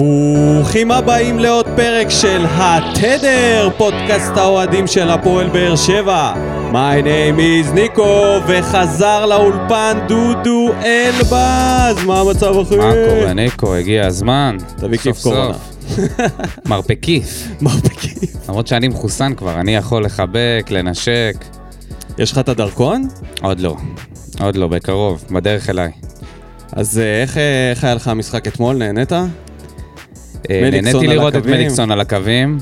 ברוכים הבאים לעוד פרק של התדר, פודקאסט האוהדים של הפועל באר שבע. My name is ניקו, וחזר לאולפן דודו אלבז. מה המצב אחי? מה קורה, ניקו? הגיע הזמן. תביא כיף קורונה. מרפקיף. מרפקים. למרות שאני מחוסן כבר, אני יכול לחבק, לנשק. יש לך את הדרכון? עוד לא. עוד לא, בקרוב, בדרך אליי. אז אה, איך אה, איך היה לך המשחק אתמול? נהנית? אה, נהניתי לראות את. מליקסון על הקווים.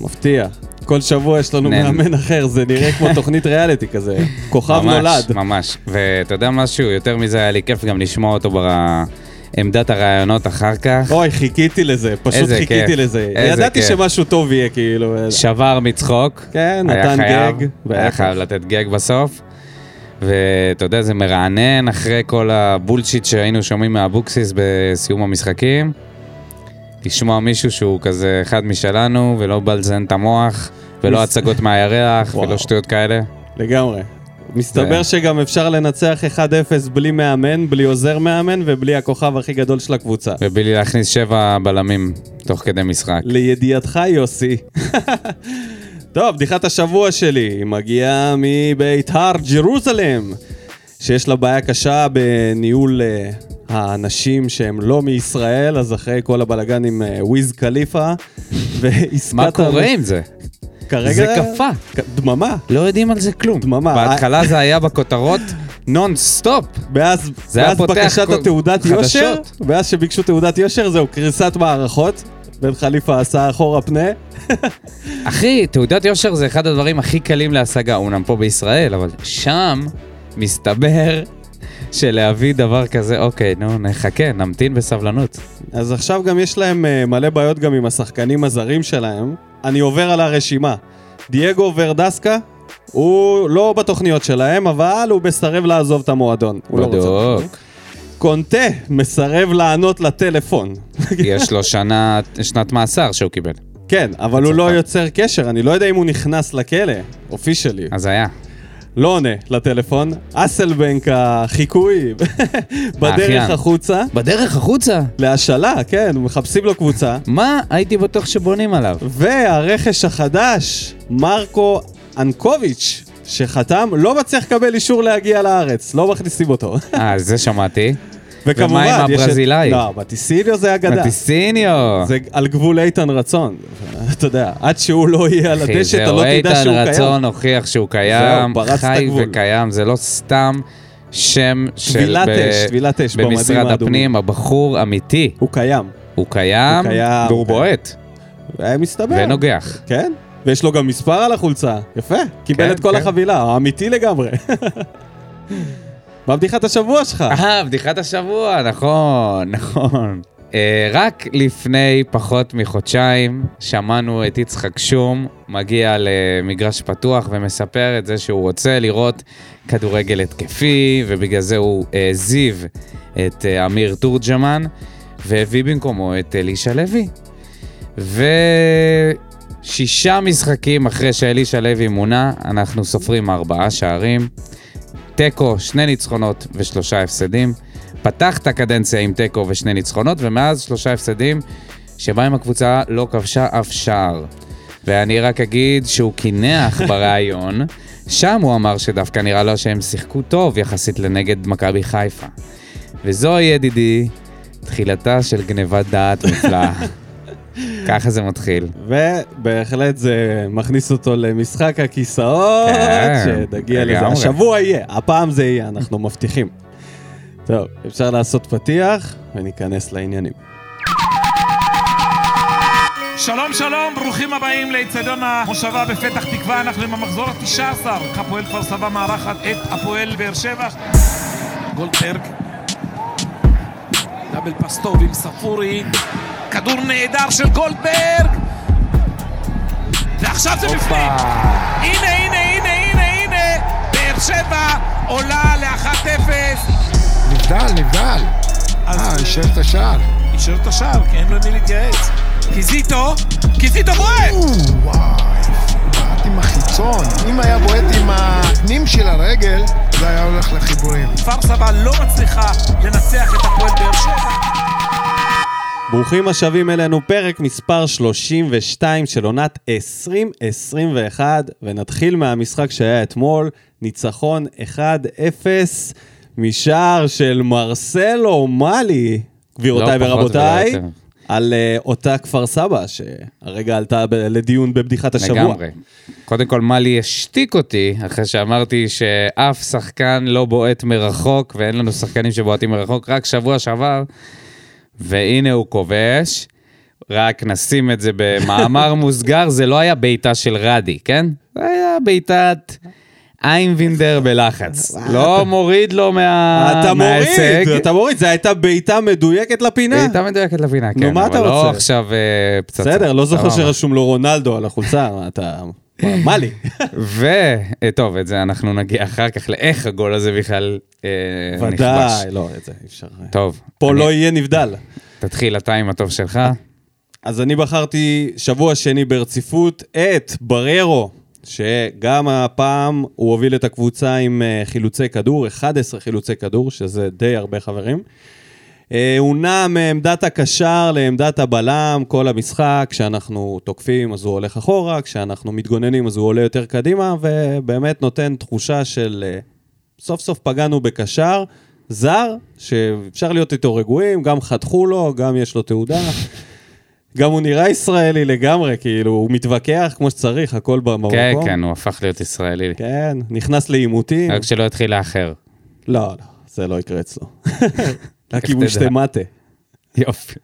מפתיע. כל שבוע יש לנו נהן. מאמן אחר, זה נראה כמו תוכנית ריאליטי כזה. כוכב ממש, נולד. ממש. ואתה יודע משהו? יותר מזה היה לי כיף גם לשמוע אותו בעמדת הראיונות אחר כך. אוי, חיכיתי לזה, פשוט חיכיתי כיף. לזה. ידעתי כיף. שמשהו טוב יהיה, כאילו. שבר מצחוק. כן, נתן חייב, גג. היה. חייב לתת גג בסוף. ואתה יודע, זה מרענן אחרי כל הבולשיט שהיינו שומעים מאבוקסיס בסיום המשחקים. לשמוע מישהו שהוא כזה אחד משלנו, ולא בא לזיין את המוח, ולא הצגות מהירח. ולא שטויות כאלה. לגמרי. מסתבר שגם אפשר לנצח 1-0 בלי מאמן, בלי עוזר מאמן ובלי הכוכב הכי גדול של הקבוצה. ובלי להכניס שבע בלמים תוך כדי משחק. לידיעתך, יוסי. טוב, בדיחת השבוע שלי מגיעה מביתר Jerusalem, שיש לה בעיה קשה בניהול אה, האנשים שהם לא מישראל, אז אחרי כל הבלגן עם אה, וויז קליפה ועסקת... מה קורה עם זה? כרגע... זה קפא. ק- דממה. לא יודעים על זה כלום. דממה. בהתחלה זה היה בכותרות נון סטופ. ואז, ואז בקשת התעודת. יושר, ואז שביקשו תעודת יושר, זהו, קריסת מערכות. בן חליפה עשה אחורה פנה. אחי, תעודת יושר זה אחד הדברים הכי קלים להשגה, אומנם פה בישראל, אבל שם מסתבר שלהביא דבר כזה, אוקיי, נו, נחכה, נמתין בסבלנות. אז עכשיו גם יש להם אה, מלא בעיות גם עם השחקנים הזרים שלהם. אני עובר על הרשימה. דייגו ורדסקה, הוא לא בתוכניות שלהם, אבל הוא מסרב לעזוב את המועדון. לא אותו. בדוק. קונטה מסרב לענות לטלפון. יש לו שנה, שנת מאסר שהוא קיבל. כן, אבל הוא. לא יוצר קשר, אני לא יודע אם הוא נכנס לכלא, אופישלי. אז היה. לא עונה לטלפון. אסלבנק החיקוי בדרך. החוצה. בדרך החוצה? להשאלה, כן, מחפשים לו קבוצה. מה? הייתי בטוח שבונים עליו. והרכש החדש, מרקו אנקוביץ', שחתם, לא מצליח לקבל אישור להגיע לארץ, לא מכניסים אותו. אה, זה שמעתי. וכמובן, ומה עם את- הברזילאי? לא, בטיסיליו זה אגדה. מטיסיניו. זה על גבול איתן רצון. אתה יודע, עד שהוא לא יהיה על הדשא, אתה לא תדע שהוא איתן קיים. רצון הוכיח שהוא קיים, חי. וקיים, זה לא סתם שם של... טבילת אש, טבילת אש במדים במשרד האדומים. הפנים, הבחור אמיתי. הוא קיים. הוא קיים, הוא קיים, והוא. בועט, היה מסתבר. ונוגח. כן, ויש לו גם מספר על החולצה. יפה, קיבל כן, את כל כן. החבילה, אמיתי לגמרי. מה בדיחת השבוע שלך? אה, בדיחת השבוע, נכון, נכון. אה, רק לפני פחות מחודשיים שמענו את יצחק שום מגיע למגרש פתוח ומספר את זה שהוא רוצה לראות כדורגל התקפי, ובגלל זה הוא העזיב את אה, אמיר תורג'מן, והביא במקומו את אלישע לוי. ושישה משחקים אחרי שאלישע לוי מונה, אנחנו סופרים ארבעה שערים. תיקו, שני ניצחונות ושלושה הפסדים. פתח את הקדנציה עם תיקו ושני ניצחונות, ומאז שלושה הפסדים, שבהם הקבוצה לא כבשה אף שער. ואני רק אגיד שהוא קינח בריאיון, שם הוא אמר שדווקא נראה לו שהם שיחקו טוב יחסית לנגד מכבי חיפה. וזוהי, ידידי, תחילתה של גנבת דעת נפלאה. ככה זה מתחיל. ובהחלט זה מכניס אותו למשחק הכיסאות, כן, שנגיע לזה. השבוע יהיה, הפעם זה יהיה, אנחנו מבטיחים. טוב, אפשר לעשות פתיח וניכנס לעניינים. שלום שלום, ברוכים הבאים לאצטדיון המושבה בפתח תקווה, אנחנו עם המחזור ה-19, הפועל כפר סבא מארחת את הפועל באר שבע. גולדברג, דאבל פס טוב עם ספורי, כדור נהדר של גולדברג, ועכשיו זה בפנים. הנה, הנה, הנה, הנה, הנה, באר שבע עולה ל-1-0. נבדל, נבדל. אה, אישר את השער. אישר את השער, כי אין לו מי להתייעץ. קיזיטו, קיזיטו בועט! בעט עם החיצון. אם היה בועט עם הפנים של הרגל, זה היה הולך לחיבורים. כפר סבא לא מצליחה לנצח את הפועל באר שבע. ברוכים השבים אלינו, פרק מספר 32 של עונת 2021, ונתחיל מהמשחק שהיה אתמול, ניצחון 1-0 משער של מרסלו מאלי, גבירותיי לא ורבותיי, יותר. על uh, אותה כפר סבא, שהרגע עלתה ב- לדיון בבדיחת השבוע. לגמרי. קודם כל, מאלי השתיק אותי, אחרי שאמרתי שאף שחקן לא בועט מרחוק, ואין לנו שחקנים שבועטים מרחוק, רק שבוע שעבר, והנה הוא כובש. רק נשים את זה במאמר מוסגר, זה לא היה בעיטה של רדי, כן? זה היה בעיטת איינבינדר בלחץ. לא מוריד לו מה- אתה מההישג. מוריד, אתה מוריד, זו הייתה בעיטה מדויקת לפינה. בעיטה מדויקת לפינה, כן. מה אתה אבל רוצה? לא עכשיו אה, פצצה. בסדר, לא זוכר. שרשום לו רונלדו על החולצה, אתה... מה לי? וטוב, את זה אנחנו נגיע אחר כך לאיך הגול הזה בכלל אה, נכבש. ודאי, לא, את זה אי אפשר. טוב, פה לא יהיה נבדל. תתחיל אתה עם הטוב שלך. אז אני בחרתי שבוע שני ברציפות את בררו, שגם הפעם הוא הוביל את הקבוצה עם אה, חילוצי כדור, 11 חילוצי כדור, שזה די הרבה חברים. אה, הוא נע מעמדת הקשר לעמדת הבלם כל המשחק, כשאנחנו תוקפים אז הוא הולך אחורה, כשאנחנו מתגוננים אז הוא עולה יותר קדימה, ובאמת נותן תחושה של אה, סוף סוף פגענו בקשר זר, שאפשר להיות איתו רגועים, גם חתכו לו, גם יש לו תעודה. גם הוא נראה ישראלי לגמרי, כאילו, הוא מתווכח כמו שצריך, הכל במקום. כן, כן, הוא הפך להיות ישראלי. כן, נכנס לעימותים. רק שלא יתחיל לאחר. לא, לא, זה לא יקרה אצלו. תדע. שתי מטה. יופי.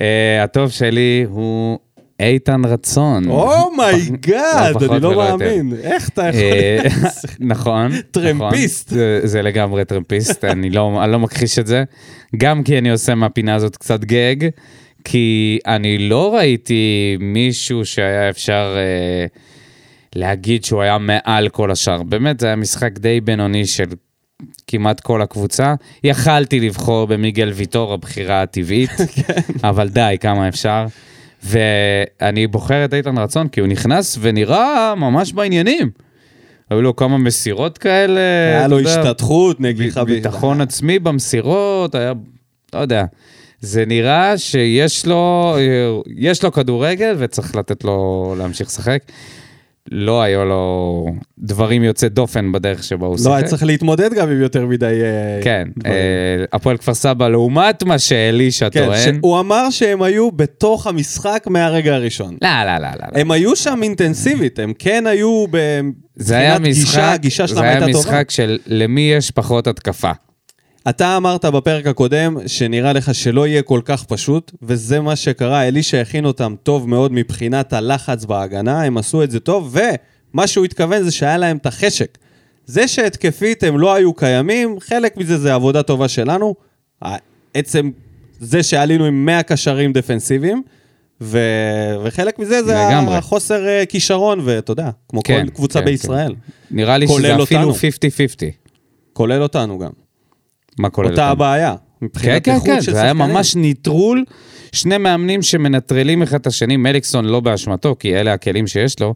אה, הטוב שלי הוא איתן רצון. oh my god, לא אני לא. מאמין. איך אתה יכול... אה, נכון. טרמפיסט. נכון. זה- לגמרי טרמפיסט, אני לא אני לא מכחיש את זה. גם כי אני עושה מהפינה הזאת קצת גג, כי אני לא ראיתי מישהו שהיה אפשר אה, להגיד שהוא היה מעל כל השאר. באמת, זה היה משחק די בינוני של כמעט כל הקבוצה. יכלתי לבחור במיגל ויטור, הבחירה הטבעית, אבל די, כמה אפשר. ואני בוחר את איתן רצון כי הוא נכנס ונראה ממש בעניינים. היו לו כמה מסירות כאלה, היה לו השתתחות, נגיחה. ביטחון עצמי במסירות, היה, לא יודע. זה נראה שיש לו, יש לו כדורגל וצריך לתת לו להמשיך לשחק. לא היו לו דברים יוצאי דופן בדרך שבה הוא שיחק. לא, היה צריך להתמודד גם עם יותר מדי... אה, כן. אה, הפועל כפר סבא לעומת מה שאלישע כן, טוען. הוא אמר שהם היו בתוך המשחק מהרגע הראשון. לא, לא, לא, לא. לא. הם היו שם אינטנסיבית, הם כן היו זה היה גישה, הגישה שלהם זה היה הייתה טובה. משחק של למי יש פחות התקפה. אתה אמרת בפרק הקודם שנראה לך שלא יהיה כל כך פשוט, וזה מה שקרה, אלישע הכין אותם טוב מאוד מבחינת הלחץ בהגנה, הם עשו את זה טוב, ומה שהוא התכוון זה שהיה להם את החשק. זה שהתקפית הם לא היו קיימים, חלק מזה זה עבודה טובה שלנו. עצם זה שעלינו עם 100 קשרים דפנסיביים, ו... וחלק מזה זה לגמרי. החוסר אה, כישרון, ואתה יודע, כמו כן, כל קבוצה כן, בישראל, כן. נראה לי שזה אפילו אותנו. 50-50. כולל אותנו גם. מה כולל אותה אותנו? הבעיה. כן, כן, כן, של זה היה. ממש ניטרול. שני מאמנים שמנטרלים אחד את השני, מליקסון לא באשמתו, כי אלה הכלים שיש לו.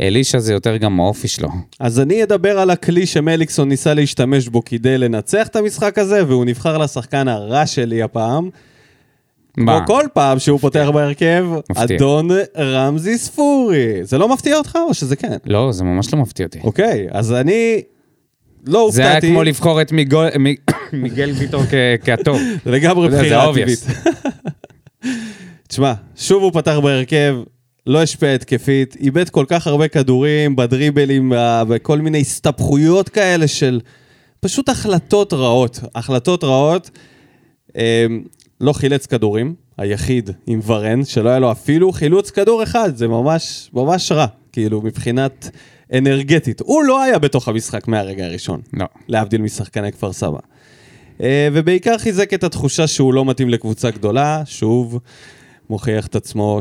אלישע זה יותר גם האופי שלו. אז אני אדבר על הכלי שמליקסון ניסה להשתמש בו כדי לנצח את המשחק הזה, והוא נבחר לשחקן הרע שלי הפעם. מה? כמו כל פעם שהוא פותח בהרכב, מפתיע. אדון רמזי ספורי. זה לא מפתיע אותך או שזה כן? לא, זה ממש לא מפתיע אותי. אוקיי, אז אני לא הופתעתי. זה היה כמו לבחור את מיגול- מיגל ויטור כהטוב. לגמרי בחירה. טבעית. תשמע, שוב הוא פתח בהרכב, לא השפיע התקפית, איבד כל כך הרבה כדורים בדריבלים, בכל מיני הסתבכויות כאלה של פשוט החלטות רעות. החלטות רעות. אמ, לא חילץ כדורים, היחיד עם ורן, שלא היה לו אפילו חילוץ כדור אחד, זה ממש, ממש רע, כאילו, מבחינת אנרגטית. הוא לא היה בתוך המשחק מהרגע הראשון. לא. להבדיל משחקני כפר סבא. אה, ובעיקר חיזק את התחושה שהוא לא מתאים לקבוצה גדולה, שוב, מוכיח את עצמו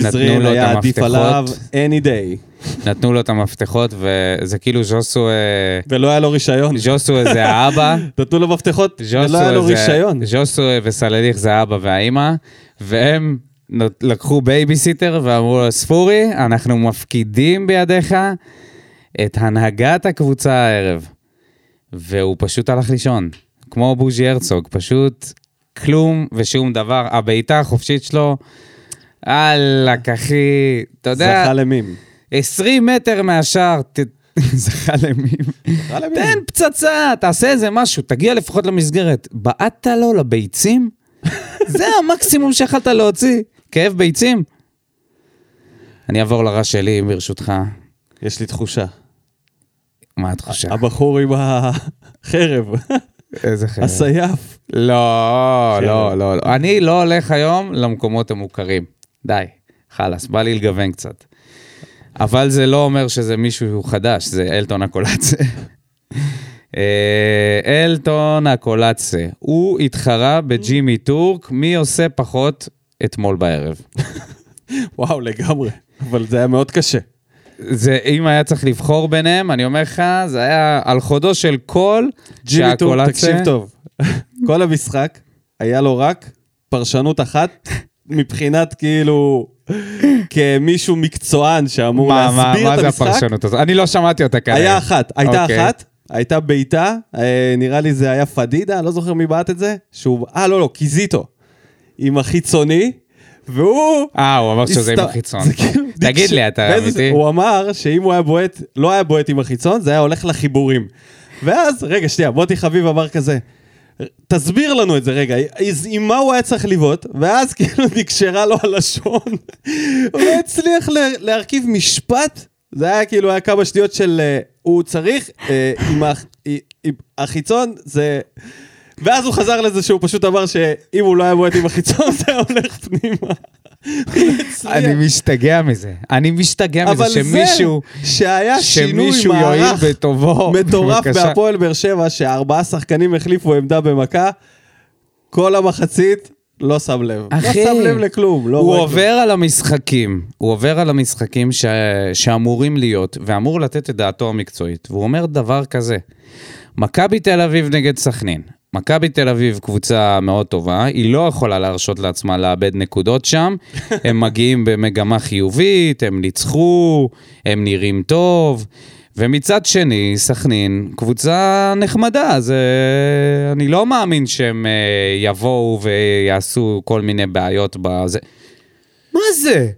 זרין לו את היה עדיף. עליו any day, נתנו לו את המפתחות, וזה כאילו ז'וסו... אה, ולא היה לו רישיון. ז'וסו זה האבא, נתנו לו מפתחות ולא היה לו רישיון. ז'וסו וסלליך זה האבא והאימא, והם לקחו בייביסיטר ואמרו לו, ספורי, אנחנו מפקידים בידיך את הנהגת הקבוצה הערב. והוא פשוט הלך לישון, כמו בוז'י הרצוג, פשוט כלום ושום דבר. הבעיטה החופשית שלו, וואלכ, אחי, אתה יודע, זכה למים. 20 מטר מהשער, ת- זכה למים. זכה למים. תן פצצה, תעשה איזה משהו, תגיע לפחות למסגרת. בעטת לו לביצים? זה המקסימום שיכלת להוציא. כאב ביצים? אני אעבור לרע שלי, ברשותך. יש לי תחושה. מה התחושה? הבחור עם החרב, איזה חרב. הסייף. לא. לא, לא, לא. אני לא הולך היום למקומות המוכרים. די, חלאס, בא לי לגוון קצת. אבל זה לא אומר שזה מישהו חדש, זה אלטון הקולאצה. אה, אלטון הקולאצה, הוא התחרה בג'ימי טורק, מי עושה פחות אתמול בערב. וואו, לגמרי. אבל זה היה מאוד קשה. זה, אם היה צריך לבחור ביניהם, אני אומר לך, זה היה על חודו של כל ג'ימי שהקולאצה- תקשיב טוב. כל המשחק, היה לו רק פרשנות אחת, מבחינת כאילו, כמישהו מקצוען שאמור מה, מה, להסביר מה את זה המשחק. הפרשנות הזאת? אני לא שמעתי אותה כרגע. היה אחת, הייתה אוקיי. אחת, הייתה בעיטה, אה, נראה לי זה היה פדידה, לא זוכר מי בעט את זה, שהוא, אה, לא, לא, קיזיטו, עם החיצוני, והוא... אה, הוא אמר שזה עם החיצון. כאילו- תגיד לי, אתה אמיתי? הוא אמר שאם הוא היה בועט, לא היה בועט עם החיצון, זה היה הולך לחיבורים. ואז, רגע, שנייה, מוטי חביב אמר כזה, תסביר לנו את זה רגע, אז עם מה הוא היה צריך לבעוט, ואז כאילו נקשרה לו הלשון. הוא לא הצליח לה- להרכיב משפט, זה היה כאילו, היה כמה שניות של אה, הוא צריך, אה, עם החיצון, זה... ואז הוא חזר לזה שהוא פשוט אמר שאם הוא לא היה בועט עם החיצון, זה היה הולך פנימה. לא. אני משתגע מזה. אני משתגע מזה שמישהו... שהיה שינוי שמישהו יועיל מערך בטובו. מטורף. בהפועל באר שבע, שארבעה שחקנים החליפו עמדה במכה, כל המחצית לא שם לב. אחי, לא שם לב לכלום. לא הוא עובר על המשחקים, הוא עובר על המשחקים ש... שאמורים להיות, ואמור לתת את דעתו המקצועית, והוא אומר דבר כזה, מכבי תל אביב נגד סכנין. מכבי תל אביב קבוצה מאוד טובה, היא לא יכולה להרשות לעצמה לאבד נקודות שם, הם מגיעים במגמה חיובית, הם ניצחו, הם נראים טוב, ומצד שני, סכנין, קבוצה נחמדה, זה... אני לא מאמין שהם אה, יבואו ויעשו כל מיני בעיות בזה. מה זה?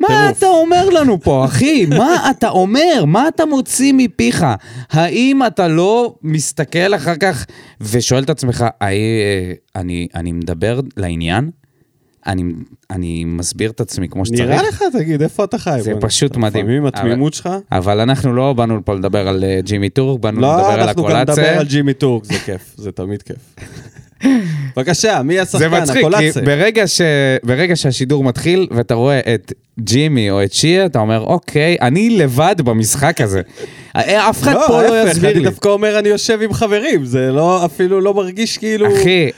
מה טירוף. אתה אומר לנו פה, אחי? מה אתה אומר? מה אתה מוציא מפיך? האם אתה לא מסתכל אחר כך ושואל את עצמך, "האי, אה, אני, אני מדבר לעניין? אני, אני מסביר את עצמי כמו שצריך? נראה לך, תגיד, איפה אתה חי? זה בוא'נה? פשוט מדהים. לפעמים התמימות שלך... אבל אנחנו לא באנו פה לדבר על אה, ג'ימי טורק, באנו לא, לדבר על אנחנו גם. נדבר על ג'ימי טורק, זה כיף, זה תמיד כיף. בבקשה, מי זה השחקן? מצחיק, כי הקולאצה. ברגע, ש... ברגע שהשידור מתחיל ואתה רואה את ג'ימי או את שיה, אתה אומר, אוקיי, אני לבד במשחק הזה. אה, אף אחד פה לא יסביר אני לי. דווקא אומר, אני יושב עם חברים, זה לא, אפילו לא מרגיש כאילו... אחי,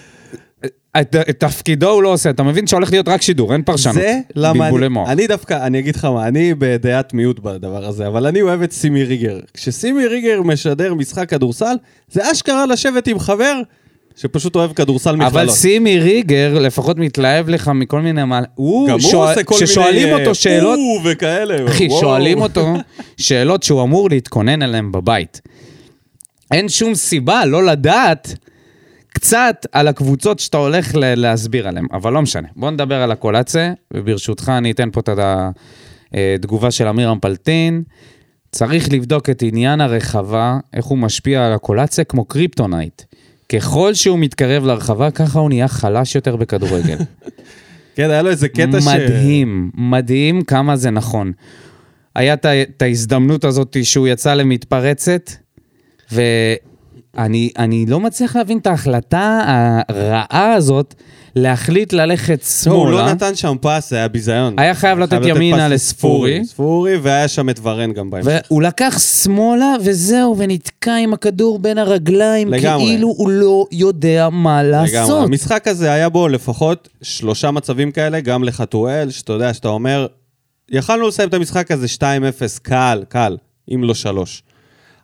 את, את תפקידו הוא לא עושה, אתה מבין שהולך להיות רק שידור, אין פרשנות. זה למה אני, מוח. אני דווקא, אני אגיד לך מה, אני בדעת מיעוט בדבר הזה, אבל אני אוהב את סימי ריגר. כשסימי ריגר משדר משחק כדורסל, זה אשכרה לשבת עם חבר שפשוט אוהב כדורסל מכללות. אבל סימי ריגר לפחות מתלהב לך מכל מיני מעל... הוא, גם הוא שואל- עושה כל מיני... כששואלים אה, אותו שאלות, "או" וכאלה. אחי. שואלים אותו שאלות שהוא אמור להתכונן עליהן בבית. אין שום סיבה לא לדעת קצת על הקבוצות שאתה הולך להסביר עליהן, אבל לא משנה. בוא נדבר על הקולאצה, וברשותך אני אתן פה את התגובה של אמירם פלטין. צריך לבדוק את עניין הרחבה, איך הוא משפיע על הקולאצה כמו kryptonite. ככל שהוא מתקרב לרחבה, ככה הוא נהיה חלש יותר בכדורגל. כן, היה לו איזה קטע ש... מדהים, מדהים כמה זה נכון. היה את ההזדמנות הזאת שהוא יצא למתפרצת, ואני אני לא מצליח להבין את ההחלטה הרעה הזאת להחליט ללכת לא, הוא לא שמאלה. נתן שם פס, זה היה ביזיון. היה חייב לתת ימינה פס לספורי. ספורי, והיה שם את ורן גם בהמשך. והוא לקח שמאלה וזהו, ונתקע עם הכדור בין הרגליים, לגמרי. כאילו הוא לא יודע מה לגמרי. לעשות. המשחק הזה היה בו לפחות שלושה מצבים כאלה, גם לחתואל, שאתה יודע, שאתה אומר, יכלנו לסיים את המשחק הזה 2-0, קל, קל, אם לא שלוש.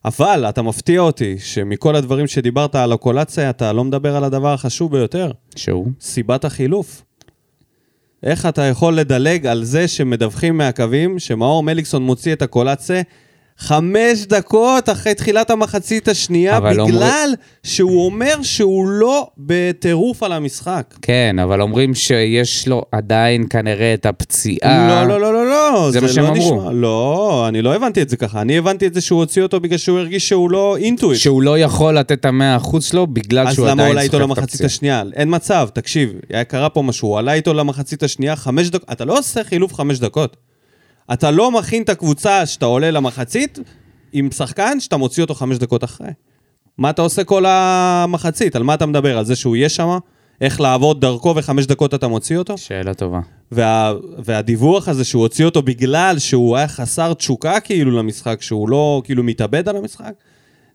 אבל אתה מפתיע אותי שמכל הדברים שדיברת על הקולציה, אתה לא מדבר על הדבר החשוב ביותר, שהוא? סיבת החילוף. איך אתה יכול לדלג על זה שמדווחים מהקווים שמאור מליקסון מוציא את הקולציה חמש דקות אחרי תחילת המחצית השנייה, בגלל אומרים- שהוא אומר שהוא לא בטירוף על המשחק. כן, אבל אומרים שיש לו עדיין כנראה את הפציעה. לא, לא, לא, לא, לא, זה מה שהם לא אמרו. נשמע- לא, אני לא הבנתי את זה ככה. אני הבנתי את זה שהוא הוציא אותו בגלל שהוא הרגיש שהוא לא אינטואיט. שהוא לא יכול לתת את המאה אחוז שלו בגלל אז שהוא למה הוא עדיין עלה איתו סוחב את למחצית הפציעה. השנייה? אין מצב, תקשיב, קרה פה משהו, הוא עלה איתו למחצית השנייה חמש דקות, אתה לא עושה חילוף חמש דקות. אתה לא מכין את הקבוצה שאתה עולה למחצית עם שחקן שאתה מוציא אותו חמש דקות אחרי. מה אתה עושה כל המחצית? על מה אתה מדבר? על זה שהוא יהיה שם? איך לעבוד דרכו וחמש דקות אתה מוציא אותו? שאלה טובה. וה, והדיווח הזה שהוא הוציא אותו בגלל שהוא היה חסר תשוקה כאילו למשחק, שהוא לא כאילו מתאבד על המשחק,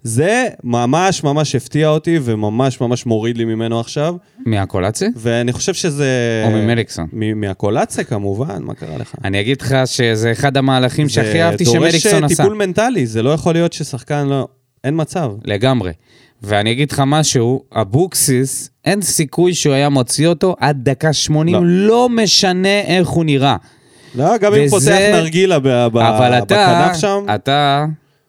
זה ממש ממש הפתיע אותי וממש ממש מוריד לי ממנו עכשיו. מהקולציה? ואני חושב שזה... או ממליקסון. מ- מהקולציה כמובן, מה קרה לך? אני אגיד לך שזה אחד המהלכים שהכי אהבתי זה שמליקסון דורש עשה. טיפול מנטלי, זה לא יכול להיות ששחקן לא... אין מצב. לגמרי. ואני אגיד לך משהו, אבוקסיס, אין סיכוי שהוא היה מוציא אותו עד דקה 80, לא. לא משנה איך הוא נראה. לא, גם אם וזה- פותח נרגילה ב- ב- אבל אתה, בכנף שם, אתה,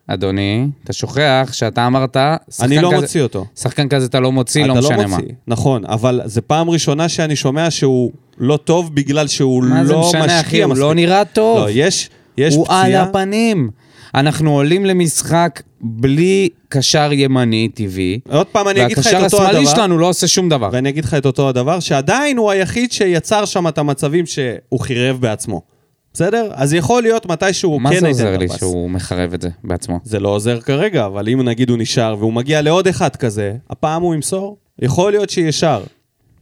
אדוני, אתה שוכח שאתה אמרת, אני לא כזה- מוציא אותו. שחקן כזה אתה לא מוציא, לא אתה משנה לא מה. מוציא, נכון, אבל זו פעם ראשונה שאני שומע שהוא לא טוב בגלל שהוא מה זה לא משנה, אחי? משקיע הוא מספיק. לא נראה טוב. לא, יש, יש הוא על פציעה. הפנים. אנחנו עולים למשחק בלי קשר ימני טבעי, עוד פעם אני אגיד לך את והקשר אותו השמאלי הדבר, שלנו לא עושה שום דבר. ואני אגיד לך את אותו הדבר, שעדיין הוא היחיד שיצר שם את המצבים שהוא חירב בעצמו. בסדר? אז יכול להיות מתי שהוא מה כן זה ייתן עוזר את לי הפס. שהוא מחרב את זה בעצמו? זה לא עוזר כרגע, אבל אם נגיד הוא נשאר והוא מגיע לעוד אחד כזה, הפעם הוא ימסור? יכול להיות שישר.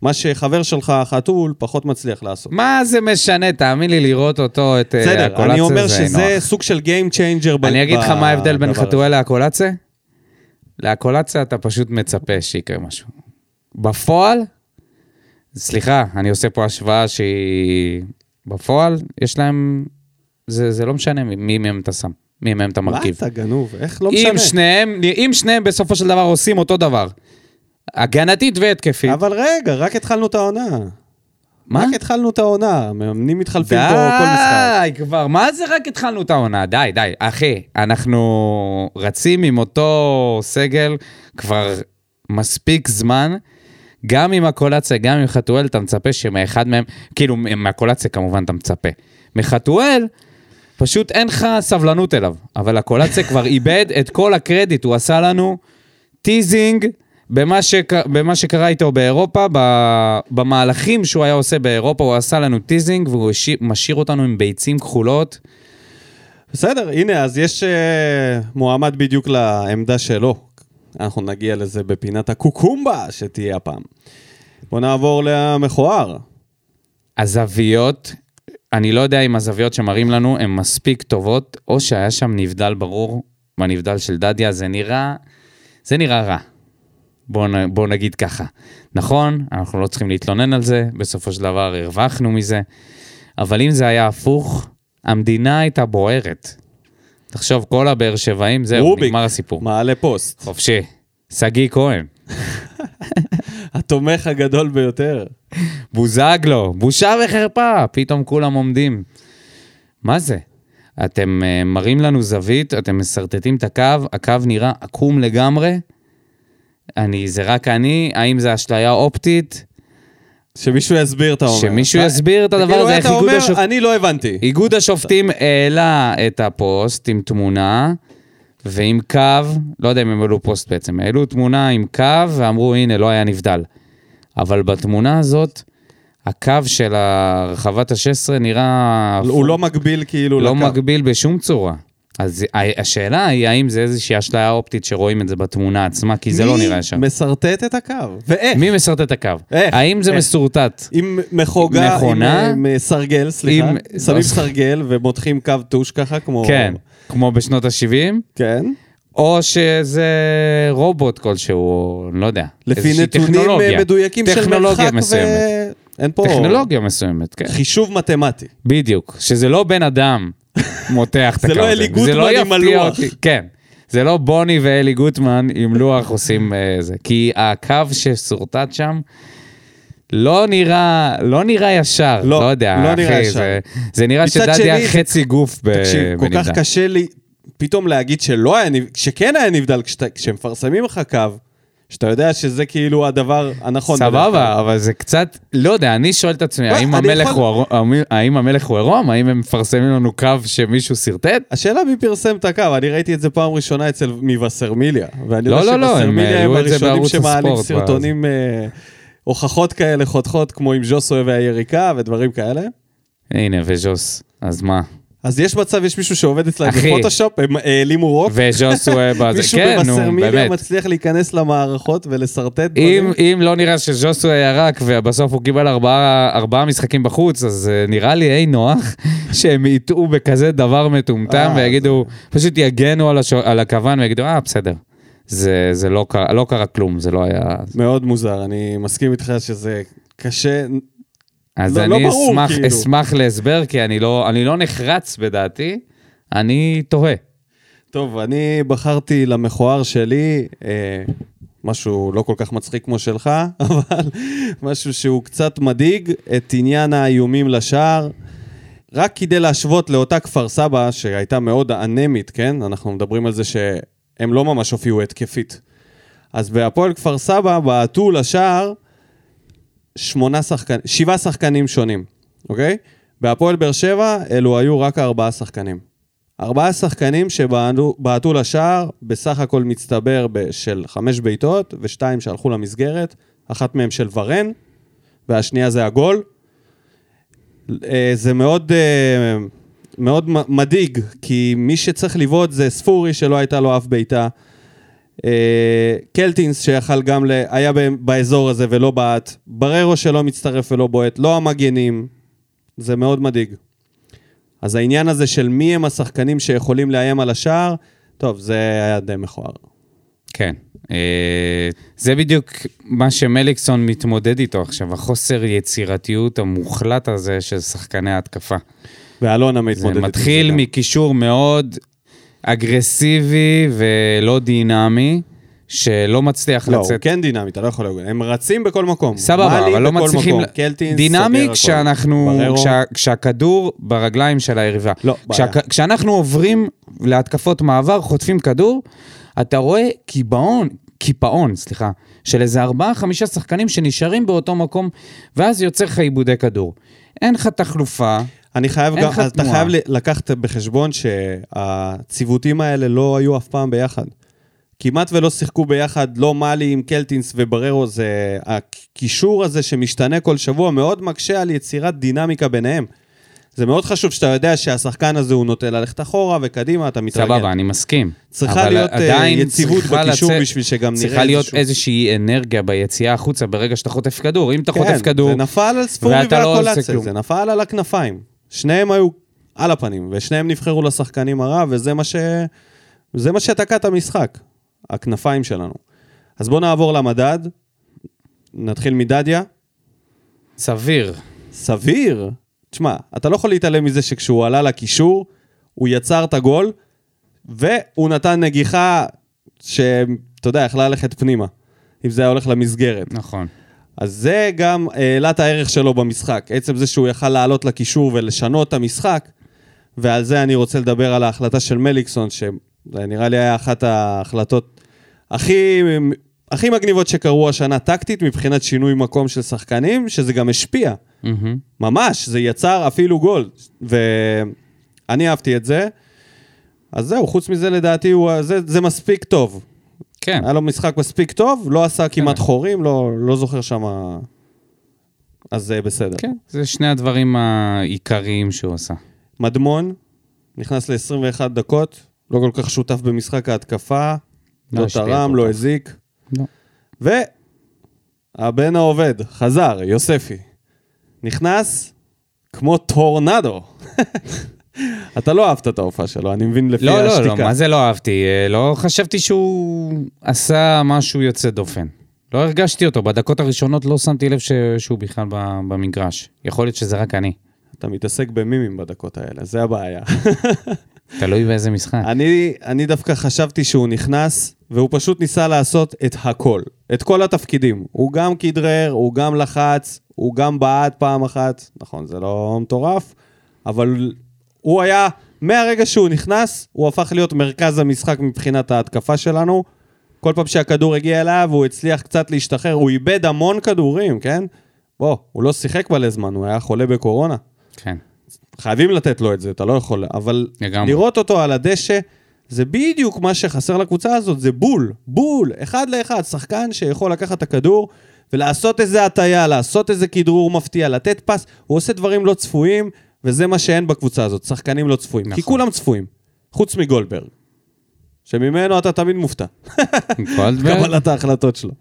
מה שחבר שלך, החתול, פחות מצליח לעשות. מה זה משנה? תאמין לי, לראות אותו, את אה, בסדר, הקולציה, אני אומר זה שזה נוח. סוג של Game Changer. ב- אני אגיד לך מה ההבדל בין. חתואל לאקולציה? לאקולציה אתה פשוט מצפה שיקרה משהו. בפועל, סליחה, אני עושה פה השוואה שהיא... בפועל, יש להם... זה, זה לא משנה מי מהם אתה שם, מי מהם אתה מה מרכיב. אתה גנוב? איך לא אם משנה? שניהם, אם שניהם בסופו של דבר עושים אותו דבר, הגנתית והתקפית, אבל רגע, רק התחלנו את העונה. מה? רק התחלנו את העונה, המאמנים מתחלפים פה כל משחק. די, כבר, מה זה רק התחלנו את העונה? די, די. אחי, אנחנו רצים עם אותו סגל כבר מספיק זמן. גם עם הקולציה, גם עם חתואל, אתה מצפה שמאחד מהם, כאילו, מהקולציה כמובן אתה מצפה. מחתואל, פשוט אין לך סבלנות אליו. אבל הקולציה כבר איבד את כל הקרדיט, הוא עשה לנו teasing במה, שק... במה שקרה איתו באירופה. במהלכים שהוא היה עושה באירופה, הוא עשה לנו teasing והוא משאיר אותנו עם ביצים כחולות. בסדר, הנה, אז יש אה, מועמד בדיוק לעמדה שלו. אנחנו נגיע לזה בפינת הקוקומבה שתהיה הפעם. בוא נעבור למכוער. הזוויות, אני לא יודע אם הזוויות שמראים לנו הן מספיק טובות, או שהיה שם נבדל ברור, בנבדל של דדיה, זה נראה, זה נראה רע. בואו בוא נגיד ככה. נכון, אנחנו לא צריכים להתלונן על זה, בסופו של דבר הרווחנו מזה, אבל אם זה היה הפוך, המדינה הייתה בוערת. תחשוב, כל הבאר שבעים, זהו, רוביק, נגמר הסיפור. מעלה פוסט. חופשי. שגיא כהן, התומך הגדול ביותר. בוזגלו, בושה וחרפה, פתאום כולם עומדים. מה זה? אתם uh, מראים לנו זווית, אתם משרטטים את הקו, הקו נראה עקום לגמרי. אני, זה רק אני, האם זה אשליה אופטית? שמישהו יסביר, אתה אומר. שמישהו יסביר את הדבר כאילו הזה, איך אתה איגוד אומר, השופטים... אני לא הבנתי. איגוד השופטים העלה את הפוסט עם תמונה ועם קו, לא יודע אם הם העלו פוסט בעצם, העלו תמונה עם קו ואמרו הנה לא היה נבדל. אבל בתמונה הזאת, הקו של הרחבת ה-16 נראה... הוא לא מגביל כאילו לא לקו. מגביל בשום צורה. אז השאלה היא האם זה איזושהי אשליה אופטית שרואים את זה בתמונה עצמה, כי זה לא נראה ישר. מי משרטט את הקו? ואיך? מי משרטט את הקו? איך? האם זה איך? משורטט? עם מחוגה, מכונה? עם, עם סרגל, סליחה. עם- שמים סרגל ומותחים קו טוש ככה, כמו... כן, כמו בשנות ה-70? כן. או שזה רובוט כלשהו, לא יודע. לפי נתונים. אה, מדויקים של מרחק מסוימת. ו... אין פה... טכנולוגיה מסוימת, כן. חישוב מתמטי. בדיוק. שזה לא בן אדם מותח את זה הקו לא. אלי זה גוטמן לא עם הלוח. כן. זה לא בוני ואלי גוטמן עם לוח עושים אה, זה. כי הקו ששורטט שם... לא נראה, לא נראה ישר, לא, לא יודע, לא אחי, נראה ישר. זה, זה נראה שני, זה- חצי גוף ב- תקשיב, כל כך בנבדל. קשה לי... פתאום להגיד שלא היה, שכן היה נבדל, כשמפרסמים לך קו, שאתה יודע שזה כאילו הדבר הנכון. סבבה, אבל זה קצת, לא יודע, אני שואל את עצמי, לא, האם המלך יכול- הוא האם המלך הוא עירום? האם הם מפרסמים לנו קו שמישהו שרטט? השאלה מי פרסם את הקו, אני ראיתי את זה פעם ראשונה אצל מבשרמיליה. ואני לא, יודע לא, לא, הם שווסרמיליה הם הראשונים שמעלים סרטונים, אה, הוכחות כאלה חותכות, כמו עם ז'וסוי והיריקה ודברים כאלה. הנה, וז'וס, אז מה? אז יש מצב, יש מישהו שעובד אחי. בפוטושופ, הם העלימו רוק, וז'וסווה בזה, מישהו כן, נו, באמת. מצליח להיכנס למערכות ולשרטט אם. אם לא נראה שז'וסווה ירק ובסוף הוא קיבל ארבעה, ארבעה משחקים בחוץ, אז uh, נראה לי אי נוח שהם יטעו בכזה דבר מטומטם אה, ויגידו, פשוט יגנו על, הש... על הכוון ויגידו, אה, בסדר. זה, זה לא, קרה, לא קרה כלום, זה לא היה... מאוד מוזר, אני מסכים איתך שזה קשה. אז לא- אני לא ברור, אשמח, כאילו. אשמח להסבר, כי אני לא, אני לא נחרץ בדעתי, אני תוהה. טוב, אני בחרתי למכוער שלי, אה, משהו לא כל כך מצחיק כמו שלך, אבל משהו שהוא קצת מדאיג, את עניין האיומים לשער. רק כדי להשוות לאותה כפר סבא, שהייתה מאוד אנמית, כן? אנחנו מדברים על זה שהם לא ממש הופיעו התקפית. אז בהפועל כפר סבא בעטו לשער שמונה שחקנים, שבעה שחקנים שונים, אוקיי? בהפועל באר שבע אלו היו רק ארבעה שחקנים. ארבעה שחקנים שבעטו בעטו לשער, בסך הכל מצטבר של חמש בעיטות, ושתיים שהלכו למסגרת, אחת מהן של ורן, והשנייה זה הגול. אה, זה מאוד, אה, מאוד מדאיג, כי מי שצריך לבעוט זה ספורי, שלא הייתה לו אף בעיטה. אה, קלטינס שיכל גם, ל... היה באזור הזה ולא בעט. בררו שלא מצטרף ולא בועט. לא המגנים. זה מאוד מדאיג. אז העניין הזה של מי הם השחקנים שיכולים לאיים על השער, טוב, זה היה די מכוער. כן. אה, זה בדיוק מה שמליקסון מתמודד איתו עכשיו, החוסר יצירתיות המוחלט הזה של שחקני ההתקפה. ואלונה מתמודדת זה מתחיל. מקישור מאוד אגרסיבי ולא דינמי, שלא מצליח לא, הוא לצאת. כן דינמי, אתה לא יכול להגיד. הם רצים בכל מקום. סבבה, אבל לא מצליחים... קלטינס, דינמי. כשאנחנו... כשה, כשהכדור ברגליים של היריבה. לא, בעיה. כשה, כשאנחנו עוברים להתקפות מעבר, חוטפים כדור, אתה רואה קיבעון, קיפאון, סליחה, של איזה ארבעה, חמישה שחקנים שנשארים באותו מקום, ואז יוצר לך עיבודי כדור. אין לך תחלופה, אני חייב גם, אתה תנועה. חייב לקחת בחשבון שהציוותים האלה לא היו אף פעם ביחד. כמעט ולא שיחקו ביחד, לא מאלי עם קלטינס ובררו, זה... הקישור הזה שמשתנה כל שבוע מאוד מקשה על יצירת דינמיקה ביניהם. זה מאוד חשוב שאתה יודע שהשחקן הזה הוא נוטה ללכת אחורה וקדימה, אתה מתרגל. סבבה, אני מסכים. צריכה להיות, אה, יציבות צריכה בקישור לצאת- בשביל שגם נראה צריכה להיות איזושהי אנרגיה ביציאה החוצה ברגע שאתה חוטף כדור. אם אתה כן, חוטף כדור... זה נפל על ספורי לא והקולציה. זה נפל על הכנפיים. שניהם היו על הפנים, ושניהם נבחרו לשחקנים הרע, וזה מה ש... זה מה שתקע את המשחק, הכנפיים שלנו. אז בואו נעבור למדד, נתחיל מדדיה. סביר. סביר. תשמע, אתה לא יכול להתעלם מזה שכשהוא עלה לקישור, הוא יצר את הגול, והוא נתן נגיחה שאתה יודע, יכלה ללכת פנימה, אם זה היה הולך למסגרת. נכון. אז זה גם העלה את הערך שלו במשחק. עצם זה שהוא יכל לעלות לקישור ולשנות את המשחק, ועל זה אני רוצה לדבר על ההחלטה של מליקסון, שזה נראה לי היה אחת ההחלטות הכי, הכי מגניבות שקרו השנה טקטית מבחינת שינוי מקום של שחקנים, שזה גם השפיע. מהמם. ממש, זה יצר אפילו גול. ואני אהבתי את זה. אז זהו, חוץ מזה לדעתי הוא, זה, זה מספיק טוב. כן. היה לו משחק מספיק טוב, לא עשה כמעט כן. חורים, לא, לא זוכר שם... אז זה בסדר. כן, זה שני הדברים העיקריים שהוא עשה. מדמון, נכנס ל-21 דקות, לא כל כך שותף במשחק ההתקפה, לא לא תרם, לא. הזיק. לא. והבן העובד, חזר, יוספי, נכנס כמו טורנדו. אתה לא אהבת את ההופעה שלו, אני מבין לפי לא, לא, השתיקה. לא, מה זה לא אהבתי? אה, לא חשבתי שהוא עשה משהו יוצא דופן. לא הרגשתי אותו, בדקות הראשונות לא שמתי לב ש... שהוא בכלל במגרש. יכול להיות שזה רק אני. אתה מתעסק במימים בדקות האלה, זה הבעיה. תלוי באיזה משחק. אני, אני דווקא חשבתי שהוא נכנס, והוא פשוט ניסה לעשות את הכל. את כל התפקידים. הוא גם כדרר, הוא גם לחץ, הוא גם בעט פעם אחת. נכון, זה לא מטורף, אבל הוא היה מהרגע שהוא נכנס, הוא הפך להיות מרכז המשחק מבחינת ההתקפה שלנו. כל פעם שהכדור הגיע אליו, הוא הצליח קצת להשתחרר, הוא איבד המון כדורים, כן? בוא, הוא לא שיחק מלא זמן, הוא היה חולה בקורונה. כן. חייבים לתת לו את זה, אתה לא יכול... אבל לגמרי. לראות אותו על הדשא, זה בדיוק מה שחסר לקבוצה הזאת, זה בול, בול, אחד לאחד, שחקן שיכול לקחת את הכדור ולעשות איזה הטיה, לעשות איזה כדרור מפתיע, לתת פס, הוא עושה דברים לא צפויים, וזה מה שאין בקבוצה הזאת, שחקנים לא צפויים. נכון. כי כולם צפויים, חוץ מגולדברג, שממנו אתה תמיד מופתע, גולדברג? קבלת ההחלטות שלו.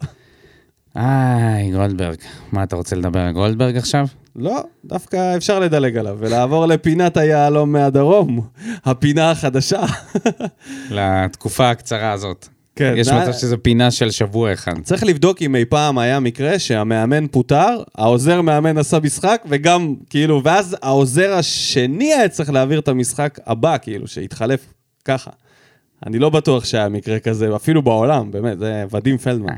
איי, גולדברג. מה, אתה רוצה לדבר על גולדברג עכשיו? לא, דווקא אפשר לדלג עליו ולעבור לפינת היהלום מהדרום, הפינה החדשה. לתקופה הקצרה הזאת. כן, יש מצב שזו פינה של שבוע אחד. צריך לבדוק אם אי פעם היה מקרה שהמאמן פוטר, העוזר מאמן עשה משחק, וגם, כאילו, ואז העוזר השני היה צריך להעביר את המשחק הבא, כאילו, שהתחלף ככה. אני לא בטוח שהיה מקרה כזה, אפילו בעולם, באמת, זה ודים פלדמן.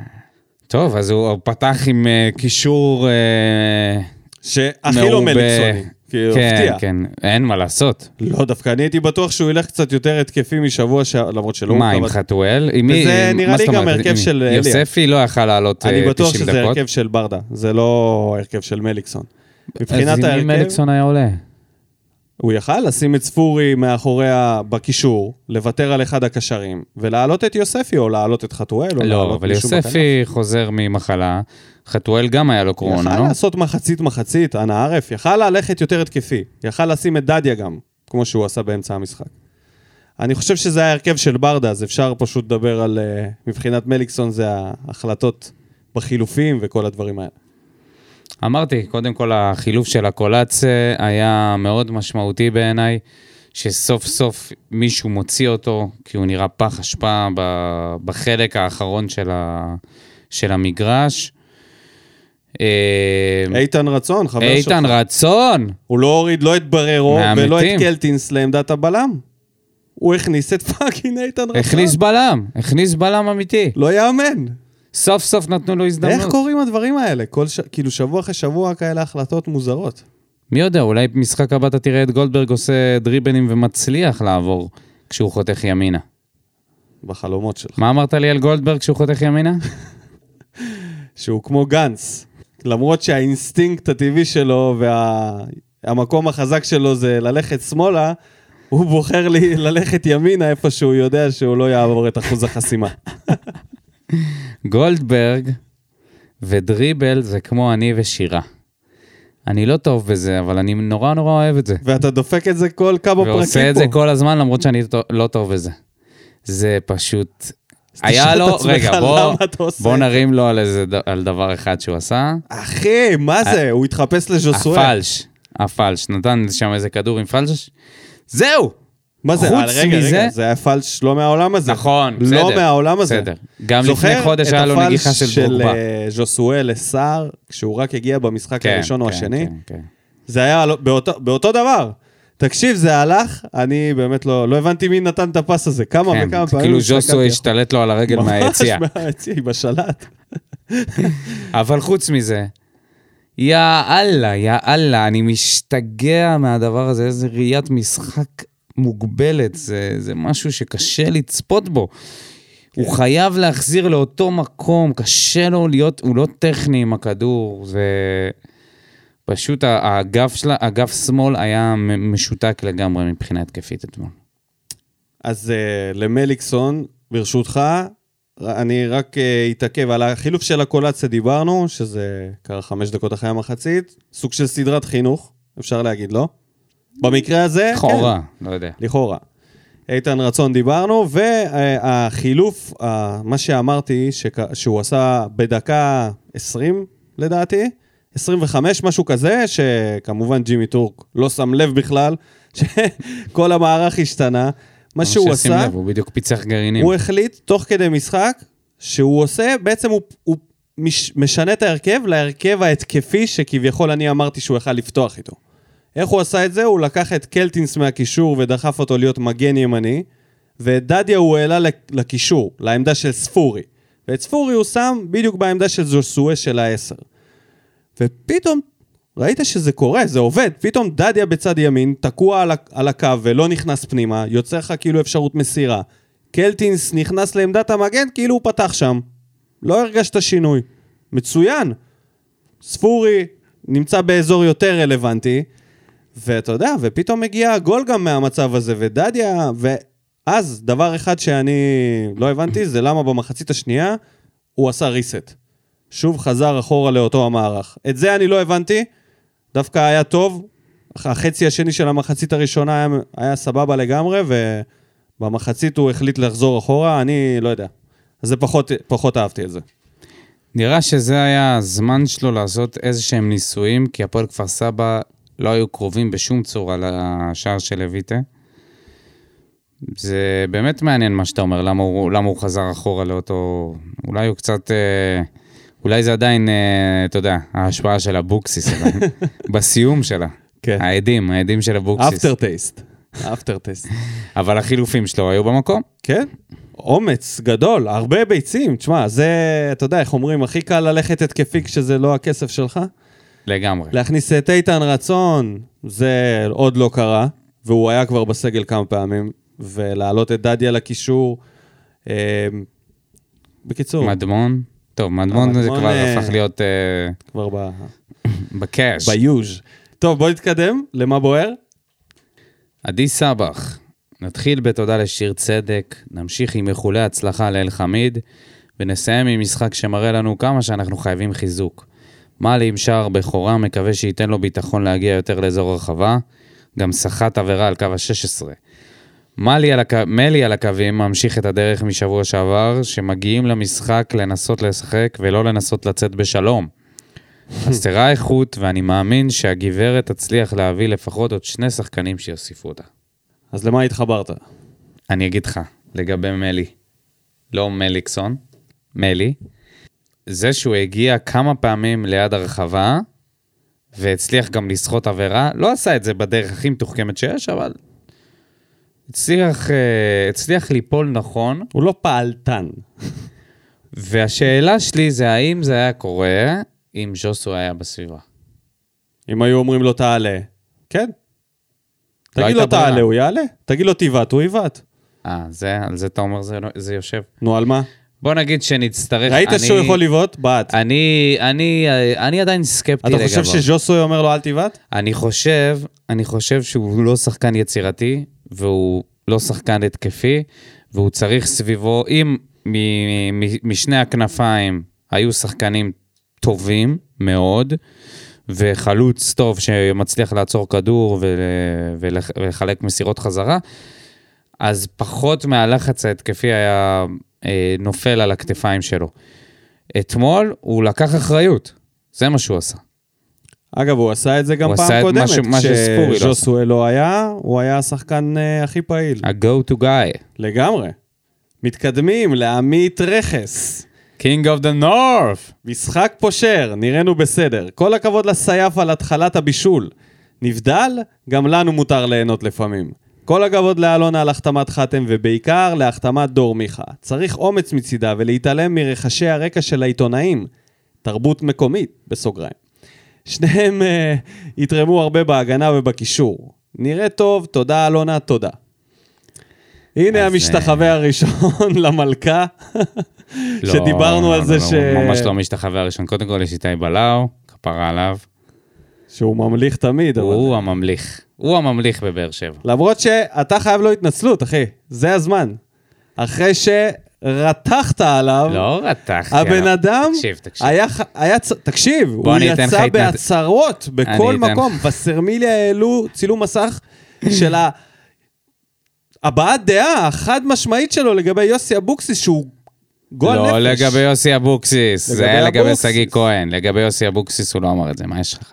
טוב, אז הוא פתח עם אה, קישור... אה, שהכי לא. מליקסוני, כאילו, כן, הפתיע. כן, אין מה לעשות. לא, דווקא אני הייתי בטוח שהוא ילך קצת יותר התקפי משבוע, ש... למרות שלא מה, עם חתואל? עם מי- וזה נראה לי גם אומרת? הרכב של אליה. יוספי לא יכל לעלות אה, אני 90 בטוח דקות. שזה הרכב של ברדה, זה לא הרכב של מליקסון. מבחינת אז עם מי ההרכב, מליקסון היה עולה? הוא יכל לשים את ספורי מאחוריה בקישור, לוותר על אחד הקשרים, ולהעלות את יוספי, או להעלות את חתואל, או לא, להעלות אבל מישהו בכנף. יוספי חוזר ממחלה, חתואל גם היה לו קורונה, יכל לא? לעשות מחצית מחצית, אנא ערף, יכל ללכת יותר התקפי, יכל לשים את דדיה גם, כמו שהוא עשה באמצע המשחק. אני חושב שזה היה הרכב של ברדה, אז אפשר פשוט לדבר על... אה, מבחינת מליקסון זה ההחלטות בחילופים וכל הדברים האלה. אמרתי, קודם כל החילוף של הקולאצה היה מאוד משמעותי בעיניי, שסוף סוף מישהו מוציא אותו, כי הוא נראה פח אשפה בחלק האחרון של, ה, של המגרש. אה, איתן רצון, חבר שלך. איתן רצון! הוא לא הוריד לא את בררו מהמתים. ולא את קלטינס לעמדת הבלם. הוא הכניס את fucking איתן רצון. הכניס בלם, הכניס בלם אמיתי. לא יאמן. סוף סוף נתנו לו הזדמנות. איך קורים הדברים האלה? כל ש... כאילו שבוע אחרי שבוע כאלה החלטות מוזרות. מי יודע, אולי במשחק הבא אתה תראה את גולדברג עושה דריבלים ומצליח לעבור כשהוא חותך ימינה. בחלומות שלך. מה אמרת לי על גולדברג כשהוא חותך ימינה? שהוא כמו גנץ. למרות שהאינסטינקט הטבעי שלו והמקום החזק שלו זה ללכת שמאלה, הוא בוחר לי ללכת ימינה איפה שהוא יודע שהוא לא יעבור את אחוז החסימה. גולדברג ודריבל זה כמו אני ושירה. אני לא טוב בזה, אבל אני נורא נורא אוהב את זה. ואתה דופק את זה כל כמה פרקים פה. ועושה את זה כל הזמן, למרות שאני לא טוב בזה. זה פשוט... היה לו, רגע, בוא. נרים לו על, איזה, על דבר אחד שהוא עשה. אחי, מה זה? הוא התחפש לז'וסואל. הפלש, הפלש, נתן שם איזה כדור עם פלש. זהו! מה זה? חוץ אה, רגע, מזה- רגע, זה היה פלש לא מהעולם הזה. נכון, לא בסדר. מהעולם הזה. בסדר. גם לפני חודש היה לו נגיחה של זוכר דרוגבה. את הפלש של אה, ז'וסואל לסער, כשהוא רק הגיע במשחק כן, הראשון או כן, השני? כן, כן. זה היה לא- באותו, באותו דבר. תקשיב, זה הלך, אני באמת לא, לא הבנתי מי נתן את הפס הזה. כמה כן, וכמה פעמים כאילו הסתכלתי ז'וסו אחורה. השתלט לו על הרגל מהיציאה. ממש מהיציאה, היא בשלט. אבל חוץ מזה, יא אללה, יא אללה, אני משתגע מהדבר הזה, איזה ראיית משחק מוגבלת, זה, זה משהו שקשה לצפות בו. הוא חייב להחזיר לאותו מקום, קשה לו להיות, הוא לא טכני עם הכדור, זה... פשוט האגף שלה, אגף שמאל היה משותק לגמרי מבחינה התקפית אתמול. אז uh, למליקסון, ברשותך, אני רק uh, אתעכב על החילוף של הקולציה דיברנו, שזה קרה חמש דקות אחרי המחצית, סוג של סדרת חינוך, אפשר להגיד, לא? במקרה הזה, לכאורה, לא יודע. כן, לכאורה. איתן רצון דיברנו, והחילוף, מה שאמרתי, שהוא עשה בדקה 20, לדעתי, 25, משהו כזה, שכמובן ג'ימי טורק לא שם לב בכלל, שכל המערך השתנה. מה שהוא עשה, לב, הוא בדיוק פיצח גרעינים. הוא החליט, תוך כדי משחק, שהוא עושה, בעצם הוא, הוא מש, משנה את ההרכב להרכב ההתקפי שכביכול אני אמרתי שהוא יכל לפתוח איתו. איך הוא עשה את זה? הוא לקח את קלטינס מהקישור ודחף אותו להיות מגן ימני, ואת דדיה הוא העלה לק- לקישור, לעמדה של ספורי. ואת ספורי הוא שם בדיוק בעמדה של ז'וסואה של העשר. ופתאום ראית שזה קורה, זה עובד. פתאום דדיה בצד ימין, תקוע על הקו ולא נכנס פנימה, יוצר לך כאילו אפשרות מסירה. קלטינס נכנס לעמדת המגן, כאילו הוא פתח שם. לא הרגשת שינוי. מצוין. ספורי נמצא באזור יותר רלוונטי, ואתה יודע, ופתאום מגיע הגול גם מהמצב הזה, ודדיה, ואז דבר אחד שאני לא הבנתי, זה למה במחצית השנייה הוא עשה reset. שוב חזר אחורה לאותו המערך. את זה אני לא הבנתי, דווקא היה טוב. החצי השני של המחצית הראשונה היה, היה סבבה לגמרי, ובמחצית הוא החליט לחזור אחורה, אני לא יודע. אז זה פחות, פחות אהבתי את זה. נראה שזה היה הזמן שלו לעשות איזה שהם ניסויים, כי הפועל כפר סבא לא היו קרובים בשום צורה לשער של לויטה. זה באמת מעניין מה שאתה אומר, למה הוא, למה הוא חזר אחורה לאותו... אולי הוא קצת... אה, אולי זה עדיין, אה, אתה יודע, ההשפעה של אבוקסיס. בסיום שלה. כן. העדים, העדים של אבוקסיס. אפטר טייסט. אפטר טייסט. אבל החילופים שלו היו במקום. כן, אומץ גדול, הרבה ביצים. תשמע, זה, אתה יודע, איך אומרים, הכי קל ללכת התקפי כשזה לא הכסף שלך. לגמרי. להכניס את איתן רצון, זה עוד לא קרה, והוא היה כבר בסגל כמה פעמים, ולהעלות את דדיה לקישור. אה, בקיצור, מדמון. טוב, מדמון זה כבר אה, הפך להיות אה, כבר ב... בקאש. ביוז'. טוב, בוא נתקדם, למה בוער? עדי סבח, נתחיל בתודה לשיר צדק, נמשיך עם איחולי הצלחה לאל חמיד, ונסיים עם משחק שמראה לנו כמה שאנחנו חייבים חיזוק. מאלי עם שער בכורה, מקווה שייתן לו ביטחון להגיע יותר לאזור הרחבה, גם סחט עבירה על קו ה-16. מלי על, הקו... מלי על הקווים ממשיך את הדרך משבוע שעבר, שמגיעים למשחק לנסות לשחק ולא לנסות לצאת בשלום. תראה איכות, ואני מאמין שהגברת תצליח להביא לפחות עוד שני שחקנים שיוסיפו אותה. אז למה התחברת? אני אגיד לך, לגבי מלי, לא מליקסון, מלי, זה שהוא הגיע כמה פעמים ליד הרחבה, והצליח גם לסחוט עבירה, לא עשה את זה בדרך הכי מתוחכמת שיש, אבל הצליח, אה, הצליח ליפול נכון, הוא לא פעלתן. והשאלה שלי זה האם זה היה קורה אם ז'וסו היה בסביבה. אם היו אומרים לו תעלה, כן. תגיד הייתה לו ברירה. תעלה, הוא יעלה. תגיד לו תיבט, הוא יבט. אה, זה, על זה אתה אומר זה, זה יושב. נו, על מה? בוא נגיד שנצטרך... ראית אני- שהוא יכול לבעוט? בעט. אני, אני, אני עדיין סקפטי אתה לגביו. חושב שז'וסוי אומר לו אל תיבט? אני חושב, אני חושב שהוא לא שחקן יצירתי, והוא לא שחקן התקפי, והוא צריך סביבו, אם מ- מ- משני הכנפיים היו שחקנים טובים מאוד, וחלוץ טוב שמצליח לעצור כדור ול- ולח- ולחלק מסירות חזרה, אז פחות מהלחץ ההתקפי היה נופל על הכתפיים שלו. אתמול הוא לקח אחריות, זה מה שהוא עשה. אגב, הוא עשה את זה גם הוא פעם עשה את קודמת. מה שספורי לא כשז'וסוי לא היה, הוא היה השחקן אה, הכי פעיל. ה-go to guy. לגמרי. מתקדמים לעמית רכס. King of the North. משחק פושר, נראינו בסדר. כל הכבוד לסייף על התחלת הבישול. נבדל, גם לנו מותר ליהנות לפעמים. כל הכבוד לאלונה על החתמת חתם, ובעיקר להחתמת דור מיכה. צריך אומץ מצידה ולהתעלם מרחשי הרקע של העיתונאים. תרבות מקומית, בסוגריים. שניהם uh, יתרמו הרבה בהגנה ובקישור. נראה טוב, תודה אלונה, תודה. הנה המשתחווה הראשון למלכה, שדיברנו לא, על לא, זה לא, ש... ממש לא משתחווה הראשון. קודם כל יש איתי בלאו, כפרה עליו. שהוא ממליך תמיד, אבל... הוא הממליך. הוא הממליך בבאר שבע. למרות שאתה חייב לו התנצלות, אחי. זה הזמן. אחרי שרתחת עליו, לא רתחתי. הבן עליו. אדם תקשיב, תקשיב. היה... היה... תקשיב, הוא יצא בהצהרות בכל אני אתן מקום. בסרמיליה העלו צילום מסך של ה... הבעת דעה החד משמעית שלו לגבי יוסי אבוקסיס, שהוא גועל נפש. לא לגבי יוסי אבוקסיס, זה היה לגבי. שגיא כהן. לגבי יוסי אבוקסיס הוא לא אמר את זה, מה יש לך?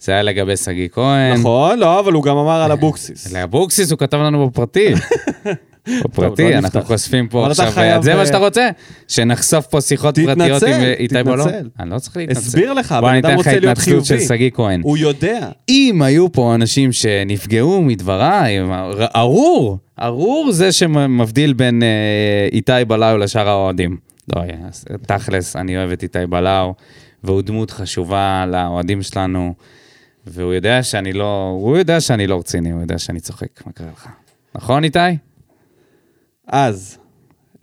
זה היה לגבי שגיא כהן. נכון, לא, אבל הוא גם אמר על אבוקסיס. לאבוקסיס הוא כתב לנו בפרטי. בפרטי, לא אנחנו. חושפים פה עכשיו, זה אה, מה שאתה רוצה? שנחשוף פה שיחות תתנצל, פרטיות עם אה, איתי בלון? תתנצל. אני לא צריך להתנצל. הסביר לך, בוא הבן אני אדם אתן לך רוצה להיות התנצלות של חיובי. שגיא כהן. הוא יודע. אם היו פה אנשים שנפגעו מדבריי, ארור, ארור זה שמבדיל בין אה, איתי בלאו לשאר האוהדים. לא, תכלס, אני אוהב את איתי בלאו, והוא דמות חשובה לאוהדים שלנו, והוא יודע שאני לא, הוא יודע שאני לא רציני, הוא יודע שאני צוחק, מה קרה לך? נכון, איתי? אז,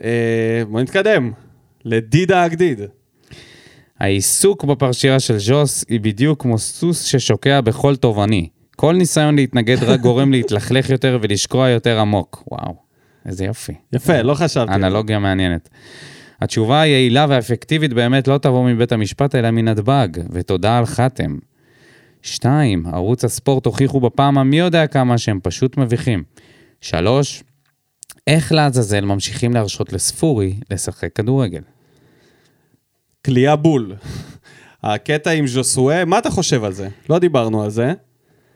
אה, בוא נתקדם. לדידה הגדיד. העיסוק בפרשייה של ז'וס היא בדיוק כמו סוס ששוקע בכל תובעני. כל ניסיון להתנגד רק גורם להתלכלך יותר ולשקוע יותר עמוק. וואו, איזה יופי. יפה, לא חשבתי. אנלוגיה מעניינת. התשובה היעילה והאפקטיבית באמת לא תבוא מבית המשפט אלא מנתב"ג, ותודה על חתם. שתיים, ערוץ הספורט הוכיחו בפעם המי יודע כמה שהם פשוט מביכים. שלוש, איך לעזאזל ממשיכים להרשות לספורי לשחק כדורגל? כליאה בול. הקטע עם ז'וסואה, מה אתה חושב על זה? לא דיברנו על זה.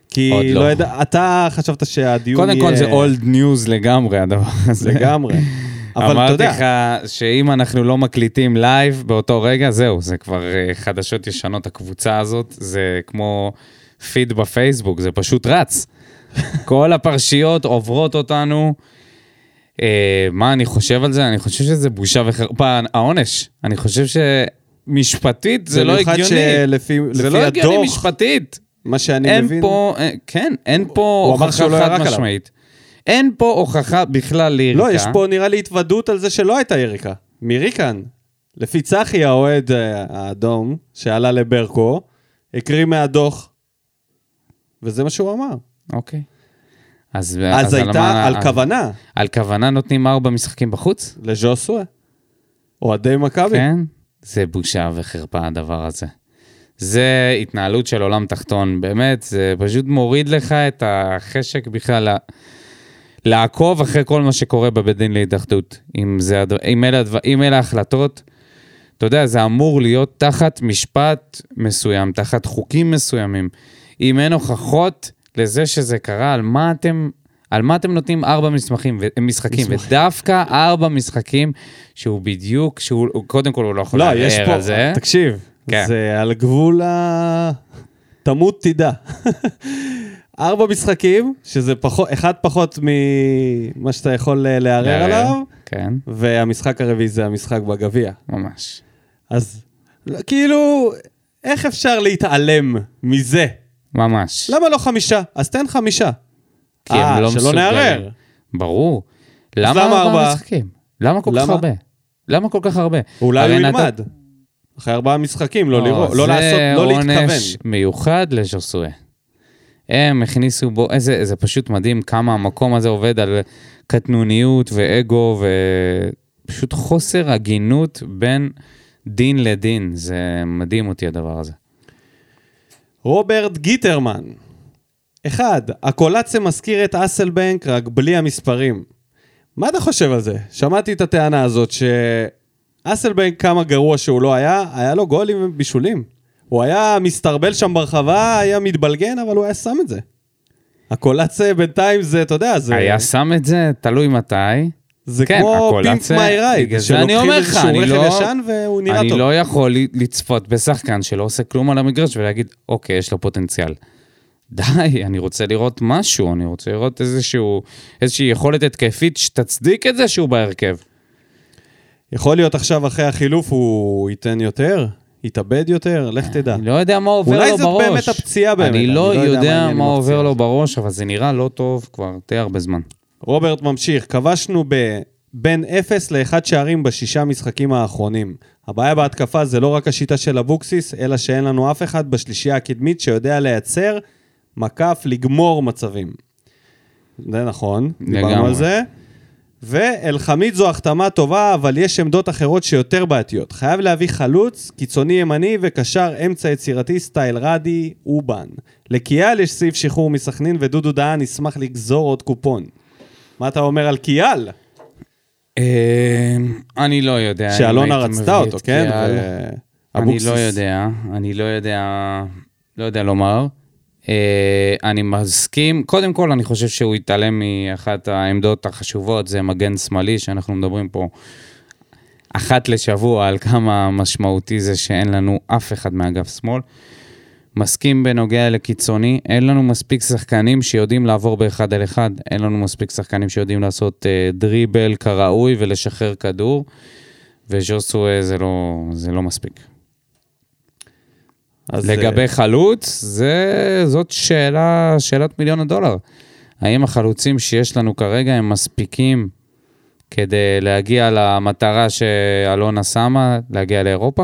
כי לא לא. ידע, אתה חשבת שהדיון קודם כל זה old news לגמרי הדבר הזה. לגמרי. אבל אתה אמרתי יודע, לך שאם אנחנו לא מקליטים live באותו רגע, זהו, זה כבר אה, חדשות ישנות, הקבוצה הזאת, זה כמו פיד בפייסבוק, זה פשוט רץ. כל הפרשיות עוברות אותנו. אה, מה אני חושב על זה? אני חושב שזה בושה וחרפה, העונש. אני חושב שמשפטית זה לא הגיוני. שלפי זה לא הגיוני משפטית. מה שאני אין מבין, פה, אה, כן, אין פה הוכחה לא ירק חד עליו. אין פה הוכחה בכלל ליריקה. לא, יש פה נראה לי התוודות על זה שלא הייתה יריקה. מריקן. לפי צחי, האוהד אה, האדום, שעלה לברקו, הקריא מהדוח, וזה מה שהוא אמר. אוקיי. אז, אז על הייתה מה- על כוונה על כוונה נותנים ארבע משחקים בחוץ? לז'וסואה. אוהדי מכבי. כן. זה בושה וחרפה הדבר הזה. זה התנהלות של עולם תחתון, באמת, זה פשוט מוריד לך את החשק בכלל לעקוב אחרי כל מה שקורה בבית דין להתאחדות. אם, זה, אם, אלה, אם אלה ההחלטות, אתה יודע, זה אמור להיות תחת משפט מסוים, תחת חוקים מסוימים. אם אין הוכחות לזה שזה קרה, על מה אתם, על מה אתם נותנים ארבע מסמכים, ו- משחקים, ודווקא ארבע משחקים שהוא בדיוק, שהוא, הוא- קודם כל הוא לא יכול לא, לערער על זה. תקשיב, כן. זה על גבול ה... תמות תדע. ארבע משחקים, שזה פחות, אחד פחות ממה שאתה יכול אה, לערער עליו, כן, והמשחק הרביעי זה המשחק בגביע. ממש. אז כאילו, איך אפשר להתעלם מזה? ממש. למה לא חמישה? אז תן חמישה. כי הם אה, לא שלא מסוגלים. נערער. ברור. למה ארבעה? ארבעה משחקים? למה כל כך למה? הרבה? למה כל כך הרבה? אולי הוא ילמד. אחרי ארבעה משחקים, לא לראות, לא זה לעשות, לא להתכוון. עונש מיוחד לז'וסואה. הם הכניסו בו, איזה, זה פשוט מדהים כמה המקום הזה עובד על קטנוניות ואגו ופשוט חוסר הגינות בין דין לדין. זה מדהים אותי הדבר הזה. רוברט גיטרמן. אחד, הקולציה מזכיר את אסלבנק, רק בלי המספרים. מה אתה חושב על זה? שמעתי את הטענה הזאת שאסלבנק, כמה גרוע שהוא לא היה, היה לו גולים ובישולים. הוא היה מסתרבל שם ברחבה, היה מתבלגן, אבל הוא היה שם את זה. הקולציה בינתיים זה, אתה יודע, זה, היה שם את זה, תלוי מתי. זה כן, כמו פינק מי רייד, אני לך, איזשהו אני רכב לא- ישן והוא נראה אני טוב. לא יכול לצפות בשחקן שלא עושה כלום על המגרש ולהגיד, אוקיי, יש לו פוטנציאל. די, אני רוצה לראות משהו, אני רוצה לראות איזשהו, איזושהי יכולת התקפית שתצדיק את זה שהוא בהרכב. יכול להיות עכשיו אחרי החילוף הוא ייתן יותר? יתאבד יותר? לך תדע. אני לא יודע מה עובר אולי לו זאת בראש. באמת הפציעה באמת, אני אני לא לא יודע מה עובר לו. בראש, אבל זה נראה לא טוב כבר די הרבה זמן. רוברט ממשיך, כבשנו. בין 0 ל-1 שערים בשישה משחקים האחרונים. הבעיה בהתקפה זה לא רק השיטה של אבוקסיס, אלא שאין לנו אף אחד בשלישייה הקדמית שיודע לייצר מקף, לגמור מצבים. זה נכון, דיברנו. על זה. ואלחמיד זו החתמה טובה, אבל יש עמדות אחרות שיותר בעייתיות. חייב להביא חלוץ, קיצוני ימני וקשר אמצע יצירתי סטייל רדי אובן. לקיאל יש סעיף שחרור מסכנין ודודו דהן ישמח לגזור עוד קופון. מה אתה אומר על קיאל? אה, אני לא יודע. שאלונה רצתה אותו, כן? אני לא יודע, אני לא יודע, לא יודע לומר. אה, אני מסכים, קודם כל אני חושב שהוא התעלם מאחת העמדות החשובות, זה מגן שמאלי, שאנחנו מדברים פה אחת לשבוע על כמה משמעותי זה שאין לנו אף אחד מאגף שמאל. מסכים בנוגע לקיצוני, אין לנו מספיק שחקנים שיודעים לעבור באחד על אחד, אין לנו מספיק שחקנים שיודעים לעשות אה, דריבל כראוי ולשחרר כדור, וז'וסווה זה לא, זה לא מספיק. אז, לגבי אה, חלוץ, זה, זאת שאלה, שאלת מיליון הדולר. האם החלוצים שיש לנו כרגע הם מספיקים כדי להגיע למטרה שאלונה שמה, להגיע לאירופה?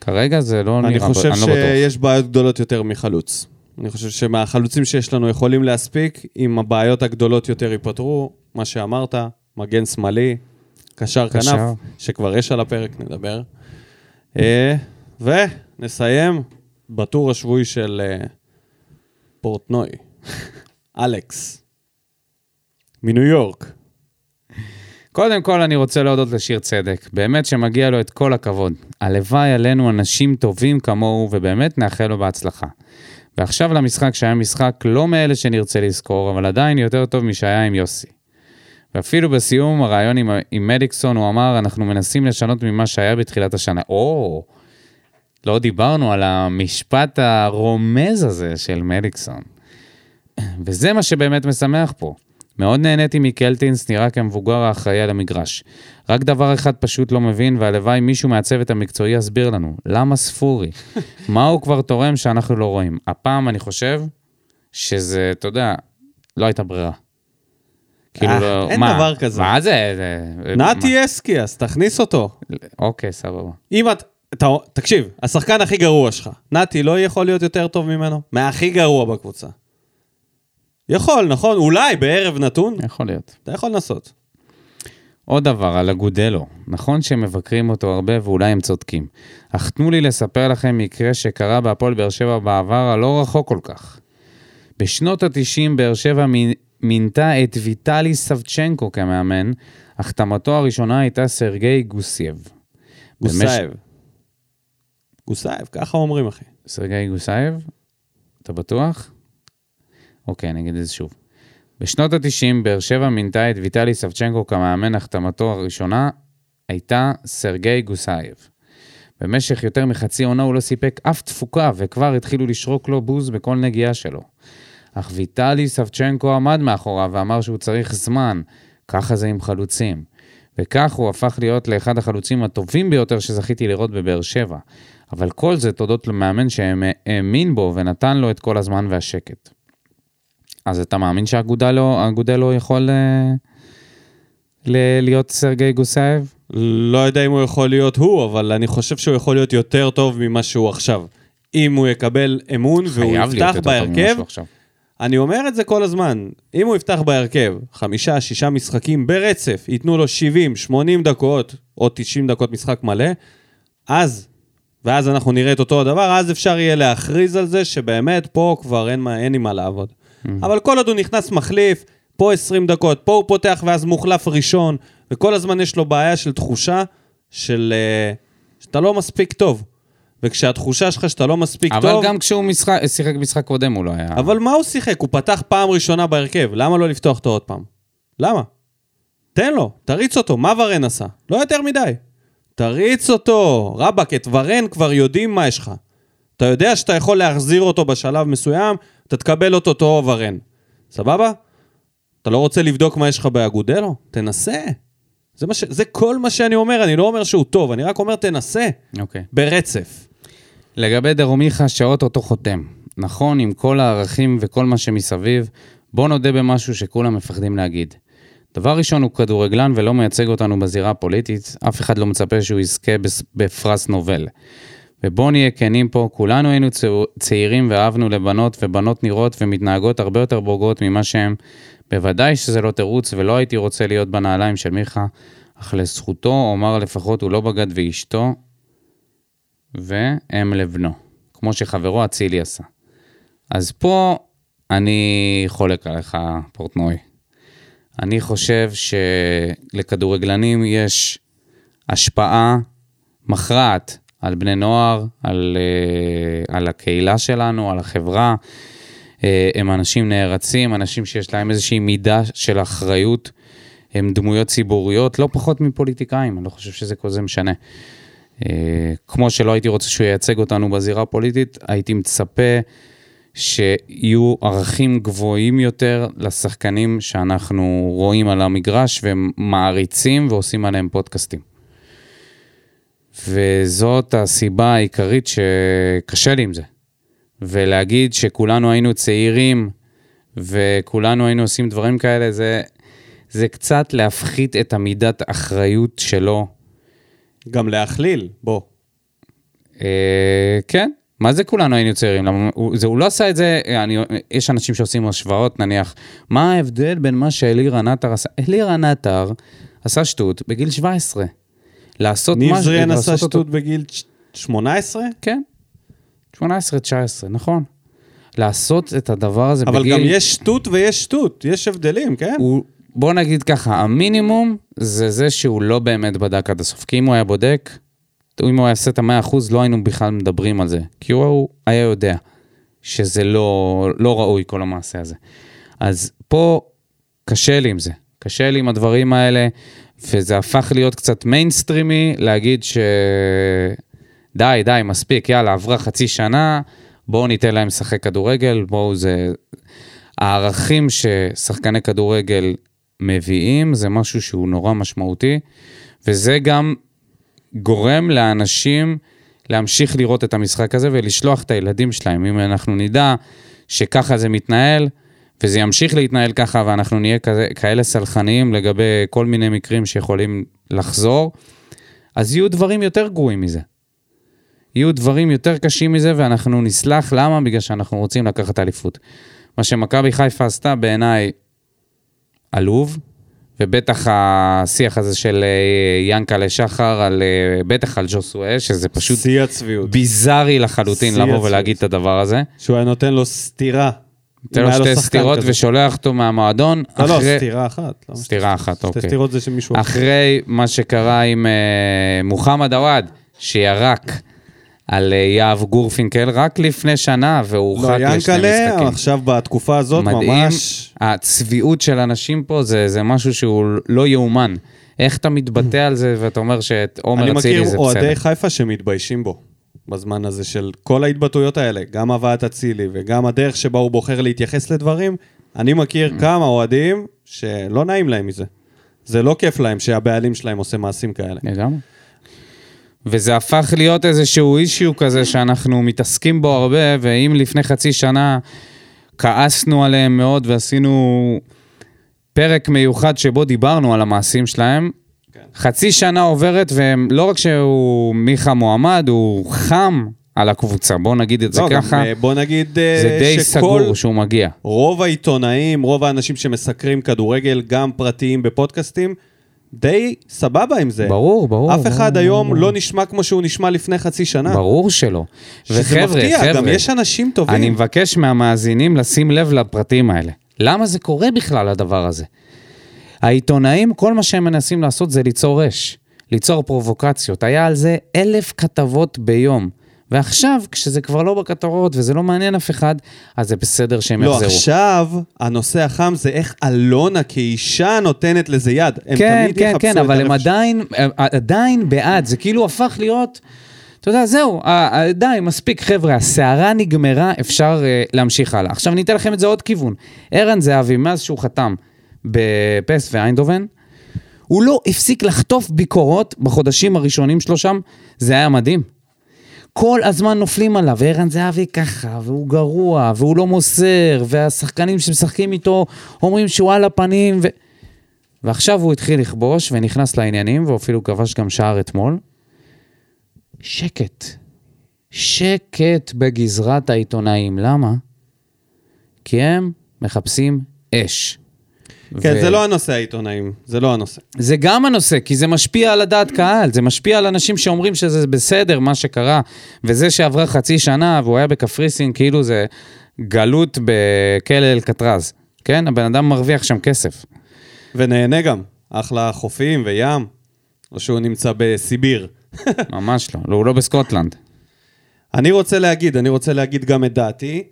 כרגע זה לא אני נראה, חושב אני לא בטוח. שיש בעיות גדולות יותר מחלוץ. אני חושב שמהחלוצים שיש לנו יכולים להספיק, אם הבעיות הגדולות יותר ייפתרו, מה שאמרת, מגן שמאלי, קשר קשר. כנף, שכבר יש על הפרק, נדבר. אה, ונסיים בטור השבועי של אה, פורטנוי. אלכס, מניו יורק. קודם כל אני רוצה להודות לשיר צדק, באמת שמגיע לו את כל הכבוד. הלוואי עלינו אנשים טובים כמוהו, ובאמת נאחל לו בהצלחה. ועכשיו למשחק שהיה משחק לא מאלה שנרצה לזכור, אבל עדיין יותר טוב משהיה עם יוסי. ואפילו בסיום הרעיון עם, עם מדיקסון הוא אמר, אנחנו מנסים לשנות ממה שהיה בתחילת השנה. או, לא דיברנו על המשפט הרומז הזה של מדיקסון. וזה מה שבאמת משמח פה. מאוד נהניתי מקלטינס, נראה כמבוגר האחראי על המגרש. רק דבר אחד פשוט לא מבין, והלוואי מישהו מהצוות המקצועי יסביר לנו. למה ספורי? מה הוא כבר תורם שאנחנו לא רואים? הפעם אני חושב שזה, אתה יודע, לא הייתה ברירה. כאילו, אה, לא, אין מה? דבר כזה. מה זה? זה נתי אסקי, אז תכניס אותו. אוקיי, סבבה. אם את... אתה, תקשיב, השחקן הכי גרוע שלך, נתי לא יכול להיות יותר טוב ממנו? מהכי גרוע בקבוצה. יכול, נכון? אולי בערב נתון? יכול להיות. אתה יכול לנסות. עוד דבר, על אגודלו. נכון שהם מבקרים אותו הרבה ואולי הם צודקים. אך תנו לי לספר לכם מקרה שקרה בהפועל באר שבע בעבר הלא רחוק כל כך. בשנות ה-90 באר שבע מינתה את ויטלי סבצ'נקו כמאמן, החתמתו הראשונה הייתה סרגי גוסייב. גוסייב. גוסייב, ככה אומרים, אחי. סרגי גוסייב? אתה בטוח? אוקיי, אני אגיד את זה שוב. בשנות ה-90, באר שבע מינתה את ויטלי סבצ'נקו כמאמן, החתמתו הראשונה הייתה סרגי גוסייב. במשך יותר מחצי עונה הוא לא סיפק אף תפוקה, וכבר התחילו לשרוק לו בוז בכל נגיעה שלו. אך ויטלי סבצ'נקו עמד מאחוריו ואמר שהוא צריך זמן, ככה זה עם חלוצים. וכך הוא הפך להיות לאחד החלוצים הטובים ביותר שזכיתי לראות בבאר שבע. אבל כל זה תודות למאמן שהאמין בו ונתן לו את כל הזמן והשקט. אז אתה מאמין שהאגודלו האגודלו יכול אה, ל- להיות סרגי גוסייב? לא יודע אם הוא יכול להיות הוא, אבל אני חושב שהוא יכול להיות יותר טוב ממה שהוא עכשיו. אם הוא יקבל אמון והוא יפתח בהרכב. אני אומר את זה כל הזמן, אם הוא יפתח בהרכב חמישה, שישה משחקים ברצף, ייתנו לו 70, 80 דקות, או 90 דקות משחק מלא, אז, ואז אנחנו נראה את אותו הדבר, אז אפשר יהיה להכריז על זה שבאמת פה כבר אין, מה- אין עם מה לעבוד. אבל כל עוד הוא נכנס מחליף, פה 20 דקות, פה הוא פותח ואז מוחלף ראשון, וכל הזמן יש לו בעיה של תחושה של... אה, שאתה לא מספיק טוב. וכשהתחושה שלך שאתה לא מספיק אבל טוב... גם כשהוא משחק, שיחק משחק קודם הוא לא היה... אבל מה הוא שיחק? הוא פתח פעם ראשונה בהרכב, למה לא לפתוח אותו עוד פעם? למה? תן לו, תריץ אותו, מה ורן עשה? לא יותר מדי. תריץ אותו, רבאק, את ורן כבר יודעים מה יש לך. אתה יודע שאתה יכול להחזיר אותו בשלב מסוים, אתה תקבל אותו אותו ורן. סבבה? אתה לא רוצה לבדוק מה יש לך באגודלו? תנסה. זה, ש... זה כל מה שאני אומר, אני לא אומר שהוא טוב, אני רק אומר תנסה, אוקיי. ברצף. לגבי דרומיכה, שאו-טו-טו חותם. נכון, עם כל הערכים וכל מה שמסביב, בוא נודה במשהו שכולם מפחדים להגיד. דבר ראשון, הוא כדורגלן ולא מייצג אותנו בזירה הפוליטית, אף אחד לא מצפה שהוא יזכה בפרס נובל. ובוא נהיה כנים פה, כולנו היינו צעירים ואהבנו לבנות, ובנות נראות ומתנהגות הרבה יותר בוגרות ממה שהם. בוודאי שזה לא תירוץ, ולא הייתי רוצה להיות בנעליים של מיכה, אך לזכותו אומר לפחות הוא לא בגד ואשתו, ואם לבנו, כמו שחברו אצילי עשה. אז פה אני חולק עליך, פורטנוי. אני חושב שלכדורגלנים יש השפעה מכרעת על בני נוער, על, אה, על הקהילה שלנו, על החברה. אה, הם אנשים נערצים, אנשים שיש להם איזושהי מידה של אחריות. הם דמויות ציבוריות, לא פחות מפוליטיקאים, אני לא חושב שזה כל זה משנה. אה, כמו שלא הייתי רוצה שהוא ייצג אותנו בזירה הפוליטית, הייתי מצפה שיהיו ערכים גבוהים יותר לשחקנים שאנחנו רואים על המגרש ומעריצים ועושים עליהם פודקאסטים. וזאת הסיבה העיקרית שקשה לי עם זה. ולהגיד שכולנו היינו צעירים וכולנו היינו עושים דברים כאלה, זה, זה קצת להפחית את המידת אחריות שלו. גם להכליל, בוא. אה, כן, מה זה כולנו היינו צעירים? למה, הוא, זה, הוא לא עשה את זה, אני, יש אנשים שעושים השוואות, נניח, מה ההבדל בין מה שאלירן עטר עשה? אלירן עטר עשה שטות בגיל 17. לעשות ניב זריאן לעשות עשה אותו- שטות בגיל 18? כן, 18-19, נכון. לעשות את הדבר הזה אבל בגיל... גם יש שטות ויש שטות, יש הבדלים, כן? הוא, בוא נגיד ככה, המינימום זה זה שהוא לא באמת בדק עד הסוף. כי אם הוא היה בודק, אם הוא היה עושה את המאה אחוז, לא היינו בכלל מדברים על זה. כי הוא היה יודע שזה לא, לא ראוי כל המעשה הזה. אז פה קשה לי עם זה. קשה לי עם הדברים האלה, וזה הפך להיות קצת מיינסטרימי להגיד ש... די, די, מספיק, יאללה, עברה חצי שנה, בואו ניתן להם לשחק כדורגל, בואו זה... הערכים ששחקני כדורגל מביאים זה משהו שהוא נורא משמעותי, וזה גם גורם לאנשים להמשיך לראות את המשחק הזה ולשלוח את הילדים שלהם. אם אנחנו נדע שככה זה מתנהל, וזה ימשיך להתנהל ככה, ואנחנו נהיה כזה, כאלה סלחניים לגבי כל מיני מקרים שיכולים לחזור, אז יהיו דברים יותר גרועים מזה. יהיו דברים יותר קשים מזה, ואנחנו נסלח. למה? בגלל שאנחנו רוצים לקחת אליפות. מה שמכבי חיפה עשתה בעיניי עלוב, ובטח השיח הזה של אה, ינקלה שחר, על, אה, בטח על ג'וסואל, שזה פשוט שיא הצביעות. ביזארי לחלוטין לבוא הצביעות. ולהגיד את הדבר הזה. שהוא היה נותן לו סטירה. נותן לו שתי סטירות כזה. ושולח אותו מהמועדון. לא, לא, אחרי- סטירה אחת. לא, סטירה אחת, שתי אוקיי. סטירות זה של מישהו אחר. אחרי מה שקרה עם אה, מוחמד עוואד, שירק על אה, יהב גורפינקל רק לפני שנה, והוא לא, הורחק לשני ינקלה, משחקים. עכשיו בתקופה הזאת מדהים. ממש... הצביעות של אנשים פה זה, זה משהו שהוא לא יאומן. איך אתה מתבטא על זה ואתה אומר שאת אני עומר מכיר אצילי זה בסדר. אוהדי חיפה שמתביישים בו. בזמן הזה של כל ההתבטאויות האלה, גם הבאת אצילי וגם הדרך שבה הוא בוחר להתייחס לדברים, אני מכיר Mm. כמה אוהדים שלא נעים להם מזה. זה לא כיף להם שהבעלים שלהם עושה מעשים כאלה. לגמרי. וזה הפך להיות איזשהו אישיו כזה שאנחנו מתעסקים בו הרבה, ואם לפני חצי שנה כעסנו עליהם מאוד ועשינו פרק מיוחד שבו דיברנו על המעשים שלהם, כן. חצי שנה עוברת, ולא רק שהוא מיכה מועמד, הוא חם על הקבוצה, בואו נגיד את זה לא, ככה. אה, בוא נגיד אה, זה די שכל- סגור שהוא מגיע. רוב העיתונאים, רוב האנשים שמסקרים כדורגל, גם פרטיים בפודקאסטים, די סבבה עם זה. ברור, ברור. אף אחד ברור, היום ברור. לא נשמע כמו שהוא נשמע לפני חצי שנה. ברור שלא. שזה וחבר'ה, מפתיע, גם חבר'ה, יש אנשים טובים. אני מבקש מהמאזינים לשים לב לפרטים האלה. למה זה קורה בכלל, הדבר הזה? העיתונאים, כל מה שהם מנסים לעשות זה ליצור אש, ליצור פרובוקציות. היה על זה אלף כתבות ביום. ועכשיו, כשזה כבר לא בכותרות וזה לא מעניין אף אחד, אז זה בסדר שהם לא, יחזרו. עכשיו, הנושא החם זה איך אלונה כאישה נותנת לזה יד. הם כן, תמיד כן, כן, אבל הם. עדיין, עדיין בעד, זה כאילו הפך להיות, אתה יודע, זהו, די, מספיק, חבר'ה, הסערה נגמרה, אפשר uh, להמשיך הלאה. עכשיו אני אתן לכם את זה עוד כיוון. ערן זהבי, מאז שהוא חתם בפס ואיינדובן, הוא לא הפסיק לחטוף ביקורות בחודשים הראשונים שלו שם, זה היה מדהים. כל הזמן נופלים עליו, ערן זהבי ככה, והוא גרוע, והוא לא מוסר, והשחקנים שמשחקים איתו אומרים שהוא על הפנים, ו... ועכשיו הוא התחיל לכבוש ונכנס לעניינים, ואפילו כבש גם שער אתמול. שקט. שקט בגזרת העיתונאים. למה? כי הם מחפשים אש. כן, ו- זה לא הנושא העיתונאים, זה לא הנושא. זה גם הנושא, כי זה משפיע על הדעת קהל, זה משפיע על אנשים שאומרים שזה בסדר, מה שקרה. וזה שעברה חצי שנה והוא היה בקפריסין, כאילו זה גלות בכלא אלקטרז. כן? הבן אדם מרוויח שם כסף. ונהנה גם. אחלה חופים וים. או שהוא נמצא בסיביר. ממש לא. לא, הוא לא בסקוטלנד. אני רוצה להגיד, אני רוצה להגיד גם את דעתי.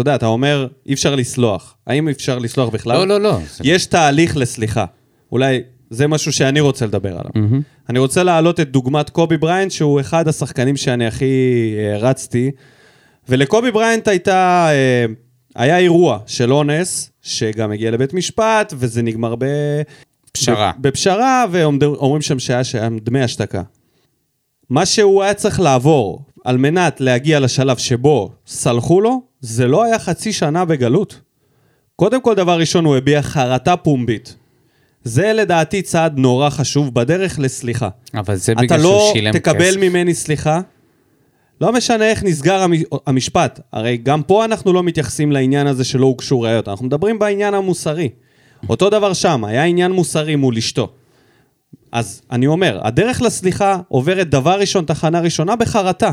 אתה יודע, אתה אומר, אי אפשר לסלוח. האם אפשר לסלוח בכלל? לא, לא, לא. יש תהליך לסליחה. אולי זה משהו שאני רוצה לדבר עליו. מהמם. אני רוצה להעלות את דוגמת קובי בריינט, שהוא אחד השחקנים שאני הכי אה, רצתי. ולקובי בריינט הייתה, אה, היה אירוע של אונס, שגם הגיע לבית משפט, וזה נגמר ב... פשרה. בפשרה, ואומרים שם שהיה שם דמי השתקה. מה שהוא היה צריך לעבור על מנת להגיע לשלב שבו סלחו לו, זה לא היה חצי שנה בגלות. קודם כל, דבר ראשון, הוא הביע חרטה פומבית. זה לדעתי צעד נורא חשוב בדרך לסליחה. אבל זה אתה בגלל לא שהוא שילם כסף. תקבל ממני סליחה, לא משנה איך נסגר המ- המשפט. הרי גם פה אנחנו לא מתייחסים לעניין הזה שלא הוגשו ראיות, אנחנו מדברים בעניין המוסרי. אותו דבר שם, היה עניין מוסרי מול אשתו. אז אני אומר, הדרך לסליחה עוברת דבר ראשון, תחנה ראשונה, בחרטה.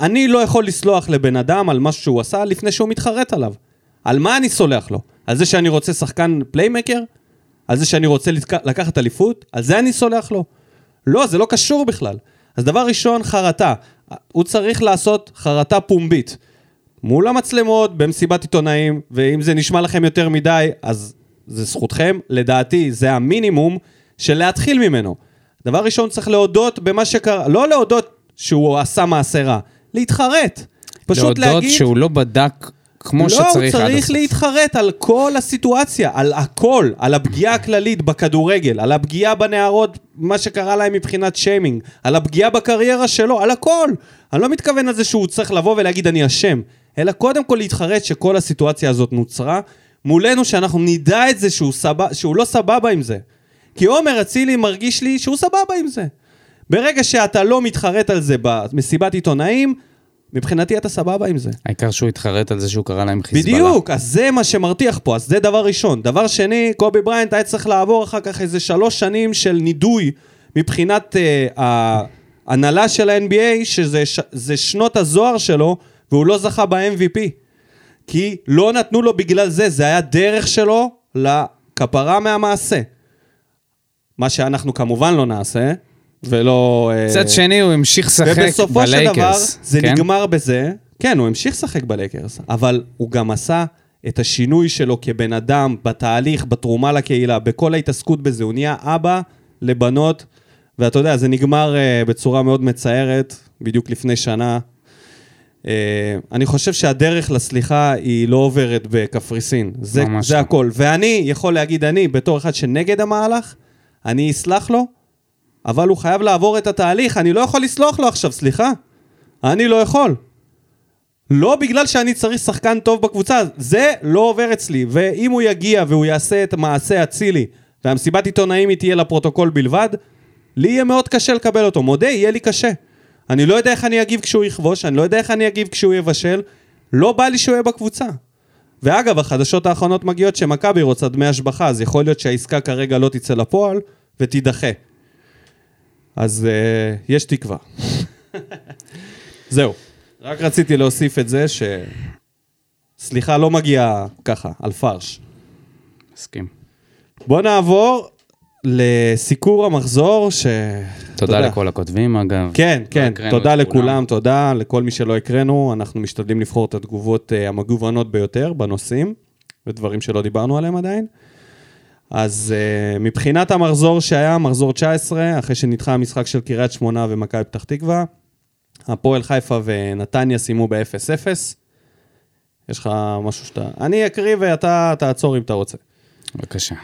אני לא יכול לסלוח לבן אדם על משהו שהוא עשה לפני שהוא מתחרט עליו. על מה אני סולח לו? על זה שאני רוצה שחקן פליימקר? על זה שאני רוצה. לקחת אליפות? על זה אני סולח לו? לא, זה לא קשור בכלל. אז דבר ראשון, חרטה. הוא צריך לעשות חרטה פומבית. מול המצלמות, במסיבת עיתונאים, ואם זה נשמע לכם יותר מדי, אז זה זכותכם. לדעתי, זה המינימום של להתחיל ממנו. דבר ראשון, צריך להודות במה שקרה, לא להודות שהוא עשה מעשה רע, להתחרט. פשוט להודות להגיד... שהוא לא בדק כמו לא, שצריך הוא עד צריך הסוף. להתחרט על כל הסיטואציה, על הכל, על הפגיעה הכללית בכדורגל, על הפגיעה בנערות, מה שקרה להם מבחינת שיימינג, על הפגיעה בקריירה שלו, על הכל. אני לא מתכוון לזה שהוא צריך לבוא ולהגיד אני אשם, אלא קודם כל להתחרט שכל הסיטואציה הזאת נוצרה מולנו, שאנחנו נדע את זה שהוא, סבא, שהוא לא סבבה עם זה. כי עומר אצילי מרגיש לי שהוא סבבה עם זה. ברגע שאתה לא מתחרט על זה במסיבת עיתונאים, מבחינתי אתה סבבה עם זה. העיקר שהוא התחרט על זה שהוא קרא להם חיזבאללה. בדיוק, אז זה מה שמרתיח פה, אז זה דבר ראשון. דבר שני, קובי בריינט היה צריך לעבור אחר כך איזה שלוש שנים של נידוי מבחינת uh, ההנהלה של ה-NBA, שזה ש- שנות הזוהר שלו, והוא לא זכה ב-MVP. כי לא נתנו לו בגלל זה, זה היה דרך שלו לכפרה מהמעשה. מה שאנחנו כמובן לא נעשה, ולא... אה, מצד שני, הוא המשיך לשחק ובסופו של דבר, בלייקרס. זה כן? נגמר בזה, כן, הוא המשיך לשחק בלייקרס, אבל הוא גם עשה את השינוי שלו כבן אדם, בתהליך, בתרומה לקהילה, בכל ההתעסקות בזה. הוא נהיה אבא לבנות, ואתה יודע, זה נגמר uh, בצורה מאוד מצערת, בדיוק לפני שנה. Uh, אני חושב שהדרך לסליחה היא לא עוברת בקפריסין. זה, זה לא. הכל. ואני יכול להגיד, אני, בתור אחד שנגד המהלך, אני אסלח לו, אבל הוא חייב לעבור את התהליך, אני לא יכול לסלוח לו עכשיו, סליחה. אני לא יכול. לא בגלל שאני צריך שחקן טוב בקבוצה, זה לא עובר אצלי. ואם הוא יגיע והוא יעשה את מעשה אצילי, והמסיבת עיתונאים היא תהיה לפרוטוקול בלבד, לי יהיה מאוד קשה לקבל אותו. מודה, יהיה לי קשה. אני לא יודע איך אני אגיב כשהוא יכבוש, אני לא יודע איך אני אגיב כשהוא יבשל, לא בא לי שהוא יהיה בקבוצה. ואגב, החדשות האחרונות מגיעות שמכבי רוצה דמי השבחה, אז יכול להיות שהעסקה כרגע לא תצא לפועל ותידחה. אז uh, יש תקווה. זהו. רק רציתי להוסיף את זה ש... סליחה, לא מגיעה ככה, על פרש. מסכים. בוא נעבור לסיקור המחזור, ש... תודה לכל הכותבים, אגב. כן, לא כן, תודה. לכולם, תודה לכל מי שלא הקראנו. אנחנו משתדלים לבחור את התגובות uh, המגוונות ביותר בנושאים, ודברים שלא דיברנו עליהם עדיין. אז uh, מבחינת המחזור שהיה, מחזור 19, אחרי שנדחה המשחק של קריית שמונה ומכבי פתח תקווה, הפועל חיפה ונתניה סיימו ב-0-0. יש לך משהו שאתה... אני אקריא ואתה תעצור אם אתה רוצה. בבקשה.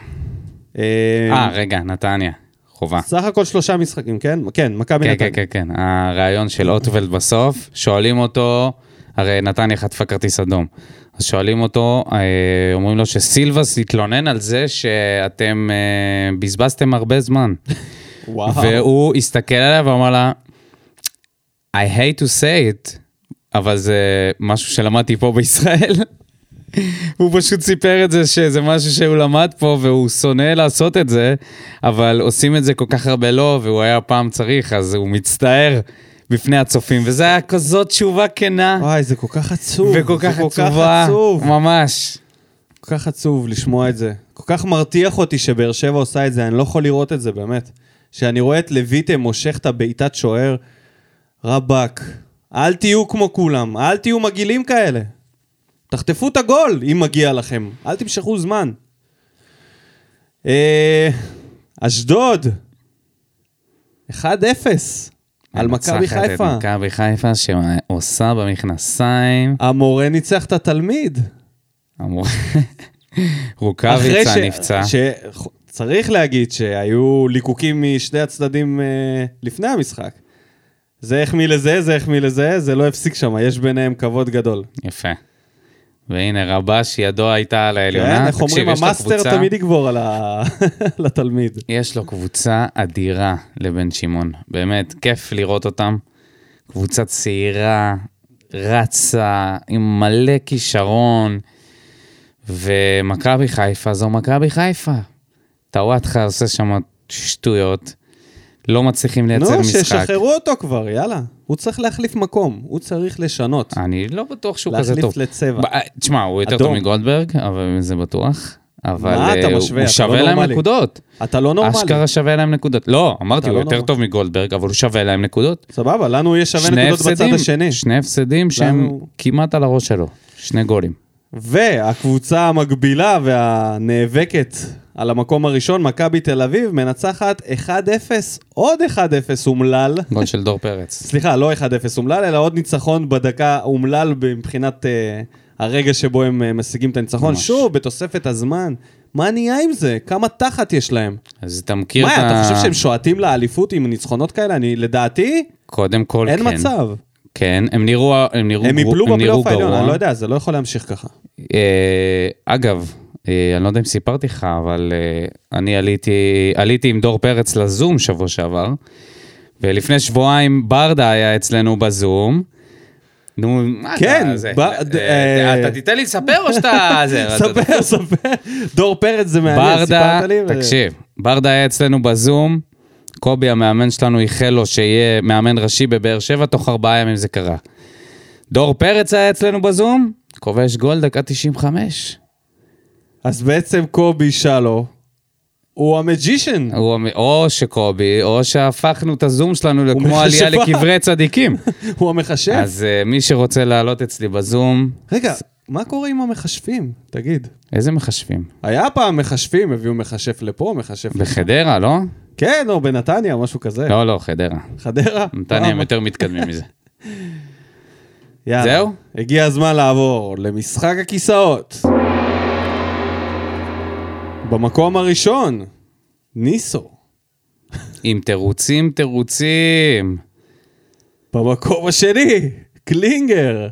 אה, אה, רגע, נתניה. חובה. סך הכל שלושה משחקים, כן? כן, מכבי כן, נתניה. כן, כן, כן. הרעיון של אוטוולד בסוף, שואלים אותו, הרי נתניה חטפה כרטיס אדום. אז שואלים אותו, אה, אומרים לו שסילבס התלונן על זה שאתם אה, בזבזתם הרבה זמן. וואו. והוא הסתכל עליה ואמר לה, I hate to say it, אבל זה משהו שלמדתי פה בישראל. הוא פשוט סיפר את זה שזה משהו שהוא למד פה והוא שונא לעשות את זה, אבל עושים את זה כל כך הרבה לא, והוא היה פעם צריך, אז הוא מצטער בפני הצופים, וזה היה כזאת תשובה כנה, וואי, זה כל כך עצוב. וכל כך עצובה, עצוב. ממש. כל כך עצוב לשמוע את זה. כל כך מרתיח אותי שבאר שבע עושה את זה, אני לא יכול לראות את זה, באמת. שאני רואה את לויטה מושך את הבעיטת שוער, רבאק, אל תהיו כמו כולם, אל תהיו מגעילים כאלה. תחטפו את הגול, אם מגיע לכם. אל תמשכו זמן. אה, אשדוד, 1-0 על מכבי מנצחת את חיפה. מכבי חיפה שעושה במכנסיים. המורה ניצח את התלמיד. אחרי רוקאביצה ש- נפצע. ש... צריך להגיד שהיו ליקוקים משני הצדדים אה, לפני המשחק. זה החמיא לזה, זה החמיא לזה, זה לא הפסיק שם, יש ביניהם כבוד גדול. יפה. והנה, רבש, ידו הייתה על כן, העליונה. איך אומרים, המאסטר תמיד יגבור על ה- על התלמיד. יש לו קבוצה אדירה לבן שמעון. באמת, כיף לראות אותם. קבוצה צעירה, רצה, עם מלא כישרון. ומכבי חיפה זו מכבי חיפה. טוואטחה עושה שם שטויות. לא מצליחים לייצר נו, משחק. שישחררו אותו כבר, יאללה. הוא צריך להחליף מקום, הוא צריך לשנות. אני לא בטוח שהוא כזה להחליף טוב. לצבע. ב- תשמע, הוא יותר. טוב מגולדברג, אבל זה בטוח. אבל מה אתה אה, משווה? הוא אתה שווה לא להם נורמלי. נקודות. אתה לא נורמלי. אשכרה שווה להם נקודות. לא, אמרתי, הוא לא יותר. טוב מגולדברג, אבל הוא שווה להם נקודות. סבבה, לנו יש שווה נקודות בצד הפסדים, השני. שני הפסדים שהם לנו- כמעט על הראש שלו. שני גולים. והקבוצה המקבילה והנאבקת על המקום הראשון, מכבי תל אביב, מנצחת 1-0, עוד 1-0 אומלל. גול של דור פרץ. סליחה, לא 1-0 אומלל, אלא עוד ניצחון בדקה אומלל מבחינת uh, הרגע שבו הם uh, משיגים את הניצחון. ממש. שוב, בתוספת הזמן. מה נהיה עם זה? כמה תחת יש להם? אז אתה מכיר מה, את ה... אתה חושב שהם שועטים לאליפות עם ניצחונות כאלה? אני, לדעתי, קודם כל, אין כן. מצב. כן, הם נראו הם נראו הם יפלו בפלייאוף העליון. אני לא יודע, זה לא יכול להמשיך ככה. אה, אגב, אני לא יודע אם סיפרתי לך, אבל אה, אני עליתי, עליתי עם דור פרץ לזום שבוע שעבר, ולפני שבועיים ברדה היה אצלנו בזום. נו, מה כן, אתה... זה, ב- אה, אה, אה, אתה תיתן לי לספר או שאתה... ספר, ספר. דור פרץ זה מעניין, ברדה, סיפרת לי? ו- תקשיב, ברדה היה אצלנו בזום, קובי המאמן שלנו איחל לו שיהיה מאמן ראשי בבאר שבע, תוך ארבעה ימים זה קרה. דור פרץ היה אצלנו בזום, כובש גול דקה 95. אז בעצם קובי שלו, הוא המג'ישן. הוא או שקובי, או שהפכנו את הזום שלנו לכמו מכשפה. עלייה לקברי צדיקים. הוא המחשב. אז uh, מי שרוצה לעלות אצלי בזום, רגע, מה קורה עם המחשבים? תגיד. איזה מחשבים? היה פעם מחשבים, הביאו מחשף לפה, מחשף. בחדרה, לא? כן, או בנתניה, משהו כזה. לא, לא, חדרה. חדרה? נתניה הם יותר מתקדמים מזה. יאללה. זהו? הגיע הזמן לעבור למשחק הכיסאות. במקום הראשון, ניסו. עם תירוצים, תירוצים. במקום השני, קלינגר.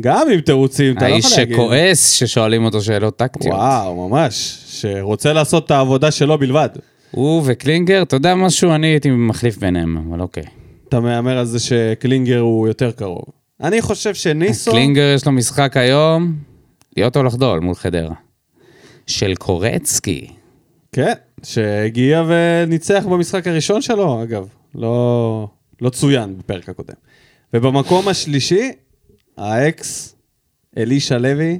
גם עם תירוצים, אתה לא האיש יכול להגיד. שכועס ששואלים אותו שאלות טקטיות. וואו, ממש. שרוצה לעשות את העבודה שלו בלבד. הוא וקלינגר, אתה יודע משהו? אני הייתי מחליף ביניהם, אבל אוקיי. אתה מהמר על זה שקלינגר הוא יותר קרוב. אני חושב שניסו... קלינגר יש לו משחק היום, להיות או לחדול מול חדרה. של קורצקי. כן, שהגיע וניצח במשחק הראשון שלו, אגב. לא, לא צוין בפרק הקודם. ובמקום השלישי, האקס אלישע לוי,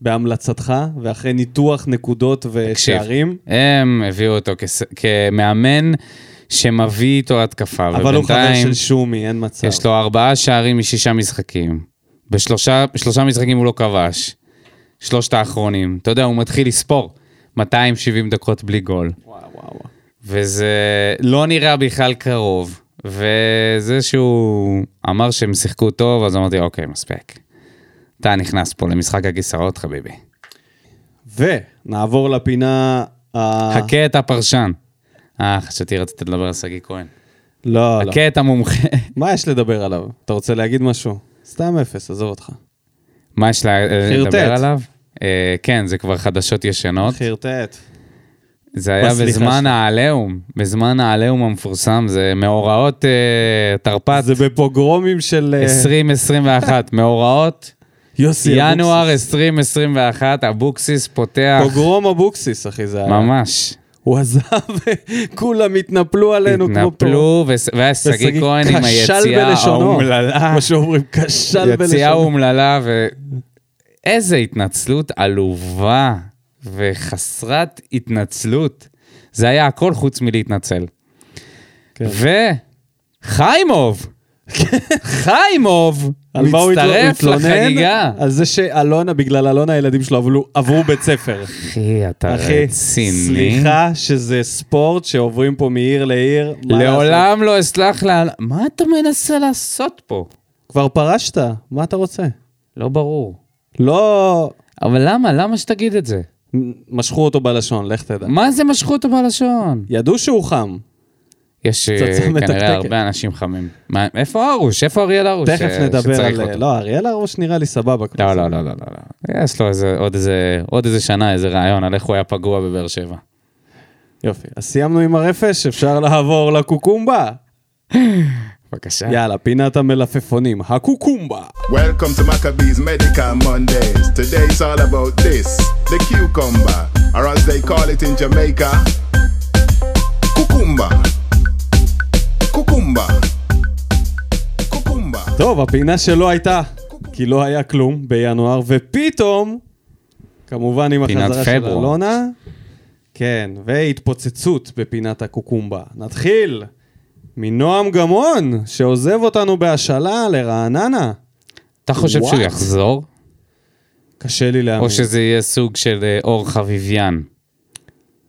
בהמלצתך, ואחרי ניתוח נקודות תקשיב, ושערים. הם הביאו אותו כס... כמאמן שמביא איתו התקפה, אבל הוא חבר של שומי, אין מצב. יש לו ארבעה שערים משישה משחקים. בשלושה משחקים הוא לא כבש. שלושת האחרונים. אתה יודע, הוא מתחיל לספור 270 דקות בלי גול. וואו, וואו, וואו. וזה לא נראה בכלל קרוב. וזה שהוא אמר שהם שיחקו טוב, אז אמרתי, אוקיי, מספיק. אתה נכנס פה למשחק הכיסאות, חביבי. ונעבור לפינה... ה- חכה את הפרשן. אה, חשבתי רצית לדבר על שגיא כהן. לא, לא. חכה את המומחה. מה יש לדבר עליו? אתה רוצה להגיד משהו? סתם אפס, עזוב אותך. מה יש. לדבר עליו? אה, כן, זה כבר חדשות ישנות. חרטט. זה היה בזמן. העליהום, בזמן העליהום המפורסם, זה מאורעות אה, תרפ"ט זה בפוגרומים של... אה, 2021, מאורעות יוסי ינואר אבוקסיס. 2021, אבוקסיס פותח, פוגרום אבוקסיס, אחי, זה היה. ממש. הוא עזב, וכולם התנפלו עלינו כמו התנפלו, וס- והיה שגיא כהן עם היציאה. האומללה. כמו שאומרים, כשל יציאה בלשונו. אומללה, ואיזה התנצלות עלובה וחסרת התנצלות. זה היה הכל חוץ מלהתנצל. כן. וחיימוב, חיימוב, על מה הוא? מצטרף? לחגיגה. על זה שאלונה, בגלל אלונה הילדים שלו עברו- עברו בית ספר. אחי, אתה אחי, רציני. סליחה שזה ספורט שעוברים פה מעיר לעיר. לעולם לא אסלח לה... מה אתה מנסה לעשות פה? כבר פרשת, מה אתה רוצה? לא ברור. לא... אבל למה? למה שתגיד את זה? משכו אותו בלשון, לך תדע. מה זה משכו אותו בלשון? ידעו שהוא חם. יש אה. כנראה הרבה אנשים חמים. מה, איפה ארוש? איפה אריאל ארוש? תכף ש- נדבר על... אותו? לא, אריאל הראש נראה לי סבבה. לא, לא, לא, לא, לא. לא. יש לו איזה, עוד איזה, עוד איזה שנה, איזה רעיון על איך הוא היה פגוע בבאר שבע. יופי. אז סיימנו עם הרפש, אפשר לעבור לקוקומבה. בבקשה. יאללה, פינת המלפפונים, הקוקומבה. Welcome to Maccabees Medical Mondays. Today it's all about this the cucumber, or as they call it in Jamaica, cucumba. Cucumba. Cucumba. טוב, הפינה שלא הייתה, כי לא היה כלום בינואר, ופתאום, כמובן עם החזרה של. אלונה, כן, והתפוצצות בפינת הקוקומבה. נתחיל מנועם גמון, שעוזב אותנו בהשאלה לרעננה. אתה חושב שהוא? יחזור? קשה לי להאמין. או שזה יהיה סוג של אה, אור חביביאן?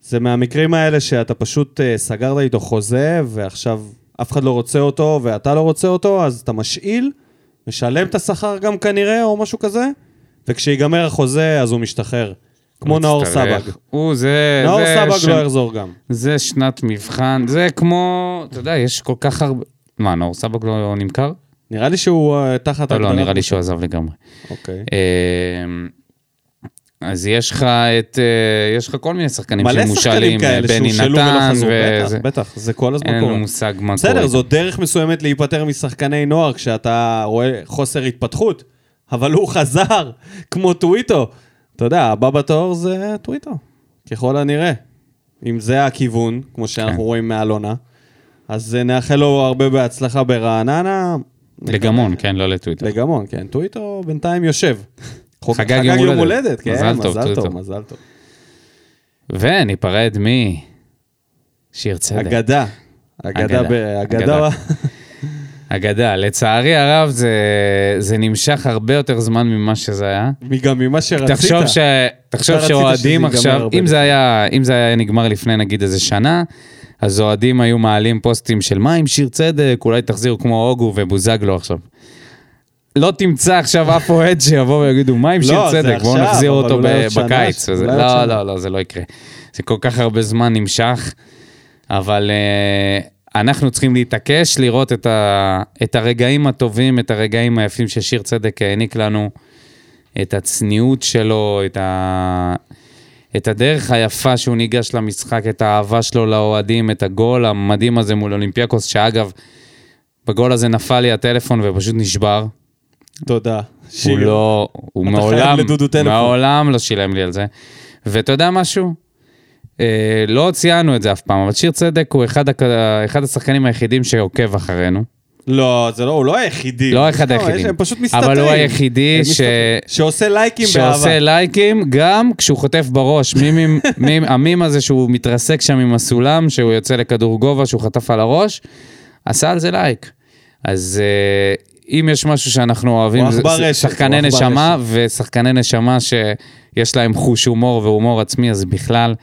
זה מהמקרים האלה שאתה פשוט uh, סגרת איתו חוזה, ועכשיו אף אחד לא רוצה אותו, ואתה לא רוצה אותו, אז אתה משאיל, משלם את השכר גם כנראה, או משהו כזה, וכשיגמר החוזה, אז הוא משתחרר. כמו נאור. סבג. הוא, זה... נאור סבג ש- לא יחזור גם. זה שנת מבחן, זה כמו, אתה יודע, יש כל כך הרבה... מה, נאור סבג לא נמכר? נראה לי שהוא uh, תחת... לא, לא, נראה לי שהוא עזב לגמרי. אוקיי. אמ, אז יש לך את, אה, יש לך כל מיני שחקנים שמושאלים, כאלה בני נתן, וזה- בטח, זה כל הזמן אין לנו קורה. מושג מה קורה. בסדר, זאת דרך מסוימת להיפטר משחקני נוער כשאתה רואה חוסר התפתחות, אבל הוא חזר, כמו טוויטו. אתה יודע, הבא בתור זה טוויטו, ככל הנראה. אם זה הכיוון, כמו שאנחנו כן. רואים מאלונה, אז נאחל לו הרבה בהצלחה ברעננה. לגמון, כן, לא לטוויטר. לגמון, כן. טוויטו בינתיים יושב. חגג יום הולדת. הולדת, כן, מזל טוב, מזל טוב. מזל טוב. וניפרד משיר צדק. אגדה. אגדה, אגדה. אגדה. לצערי הרב, זה, זה נמשך הרבה יותר זמן ממה שזה היה. גם ממה שרצית. תחשוב, ש... תחשוב שאוהדים עכשיו, אם זה, היה, אם זה היה נגמר לפני נגיד איזה שנה, אז אוהדים היו מעלים פוסטים של מה עם שיר צדק, אולי תחזירו כמו אוגו ובוזגלו עכשיו. לא תמצא עכשיו אף אוהד שיבוא ויגידו מה עם לא, שיר זה צדק, בואו נחזיר אותו בקיץ. לא. לא, לא, זה לא יקרה. זה כל כך הרבה זמן נמשך, אבל אה, אנחנו צריכים להתעקש לראות את, ה, את הרגעים הטובים, את הרגעים היפים ששיר צדק העניק לנו, את הצניעות שלו, את, ה, את הדרך היפה שהוא ניגש למשחק, את האהבה שלו לאוהדים, את הגול המדהים הזה מול אולימפיאקוס, שאגב, בגול הזה נפל לי הטלפון ופשוט נשבר. תודה. הוא שיר. לא, הוא מעולם. מעולם לא שילם לי על זה. ואתה יודע משהו? אה, לא ציינו את זה אף פעם, אבל שיר צדק הוא אחד, הק... אחד השחקנים היחידים שעוקב אחרינו. לא, זה לא, הוא לא היחידי. לא אחד יש- היחידים. הם פשוט מסתתרים. אבל הוא היחידי ש-. שעושה לייקים באהבה. שעושה לייקים גם כשהוא חוטף בראש. מימים, מים, המים הזה שהוא מתרסק שם עם הסולם, שהוא יוצא לכדור גובה, שהוא חטף על הראש, עשה על זה לייק. אז אה, אם יש משהו שאנחנו אוהבים, זה- עכבר זה רשת, שחקני נשמה, רשת. ושחקני נשמה שיש להם חוש הומור והומור עצמי, אז בכלל,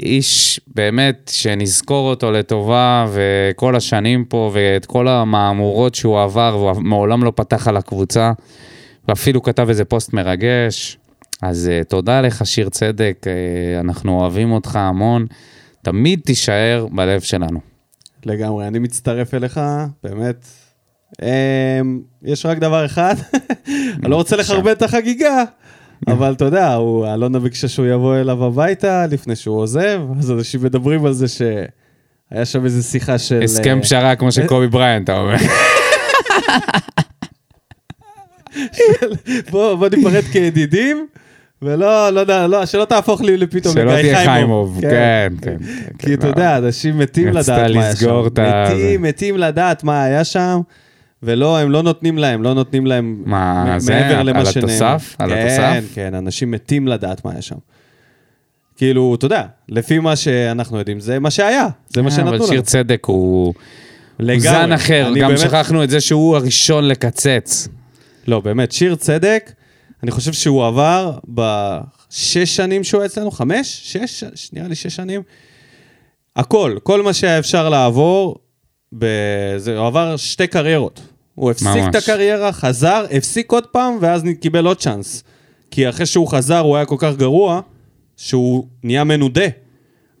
איש באמת שנזכור אותו לטובה, וכל השנים פה, ואת כל המהמורות שהוא עבר, והוא מעולם לא פתח על הקבוצה, ואפילו כתב איזה פוסט מרגש. אז uh, תודה לך, שיר צדק, uh, אנחנו אוהבים אותך המון. תמיד תישאר בלב שלנו. לגמרי, אני מצטרף אליך, באמת. אמ, יש רק דבר אחד, אני לא רוצה לחרבן את החגיגה, אבל אתה יודע, הוא- אלונה ביקשה שהוא יבוא אליו הביתה לפני שהוא עוזב, אז אנשים מדברים על זה שהיה שם איזו שיחה של... הסכם אה, פשרה כמו של קובי בריינט, אתה אומר. בוא בוא ניפרד כידידים, ולא, לא יודע, לא, שלא תהפוך לי לפתאום שלא לגיא תהיה חיימוב, כן, כן. כי אתה יודע, אנשים מתים לדעת מה היה שם. לסגור את ה- מתים, מתים לדעת מה היה שם, ולא, הם לא נותנים להם, לא נותנים להם מה, זה, מעבר על למה שנאמר. התוסף? על כן, התוסף? כן, אנשים מתים לדעת מה היה שם. כאילו, אתה יודע, לפי מה שאנחנו יודעים, זה מה שהיה, זה מה שנתנו אה, אבל לנו. שיר צדק הוא הוא לגמרי. זן אחר, גם באמת- שכחנו את זה שהוא הראשון לקצץ. לא, באמת, שיר צדק, אני חושב שהוא עבר בשש שנים שהוא היה אצלנו, חמש? שש? נראה לי שש שנים. הכל, כל מה שהיה אפשר לעבור, בזה, הוא עבר שתי קריירות. הוא הפסיק ממש. את הקריירה, חזר, הפסיק עוד פעם, ואז קיבל עוד צ'אנס. כי אחרי שהוא חזר, הוא היה כל כך גרוע, שהוא נהיה מנודה.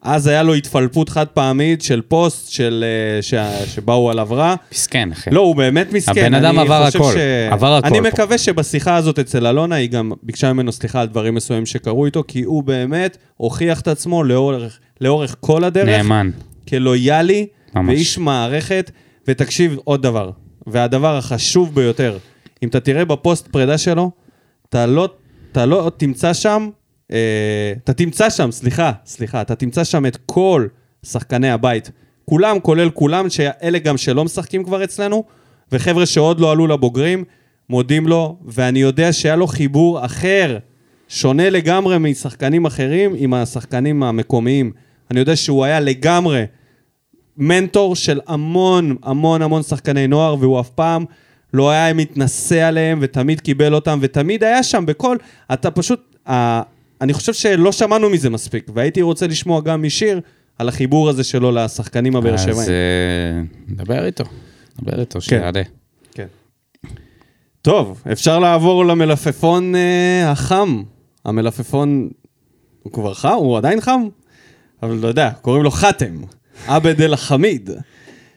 אז היה לו התפלפות חד פעמית של פוסט של, אה, ש... שבאו עליו רע. מסכן, אחי. לא, הוא באמת מסכן. הבן אדם אני עבר הכל, עבר הכל אני פה. מקווה שבשיחה הזאת אצל אלונה, היא גם ביקשה ממנו סליחה על דברים מסוימים שקרו איתו, כי הוא באמת הוכיח את עצמו לאורך, לאורך כל הדרך. נאמן. כלויאלי, ממש. ואיש מערכת. ותקשיב עוד דבר, והדבר החשוב ביותר, אם אתה תראה בפוסט פרידה שלו, אתה לא, אתה לא תמצא שם, אה, אתה תמצא שם, סליחה, סליחה, אתה תמצא שם את כל שחקני הבית. כולם, כולל כולם, שאלה גם שלא משחקים כבר אצלנו, וחבר'ה שעוד לא עלו לבוגרים, מודים לו, ואני יודע שהיה לו חיבור אחר, שונה לגמרי משחקנים אחרים, עם השחקנים המקומיים. אני יודע שהוא היה לגמרי מנטור של המון המון המון שחקני נוער, והוא אף פעם לא היה מתנשא עליהם, ותמיד קיבל אותם, ותמיד היה שם בכל... אתה פשוט... אה, אני חושב שלא שמענו מזה מספיק, והייתי רוצה לשמוע גם משיר על החיבור הזה שלו לשחקנים הבאר שבעים. אז אה, נדבר איתו. נדבר איתו, שיעלה. כן. טוב, אפשר לעבור למלפפון אה, החם. המלפפון, הוא כבר חם? הוא עדיין חם? אבל אתה יודע, קוראים לו חאתם. עבד אל חמיד.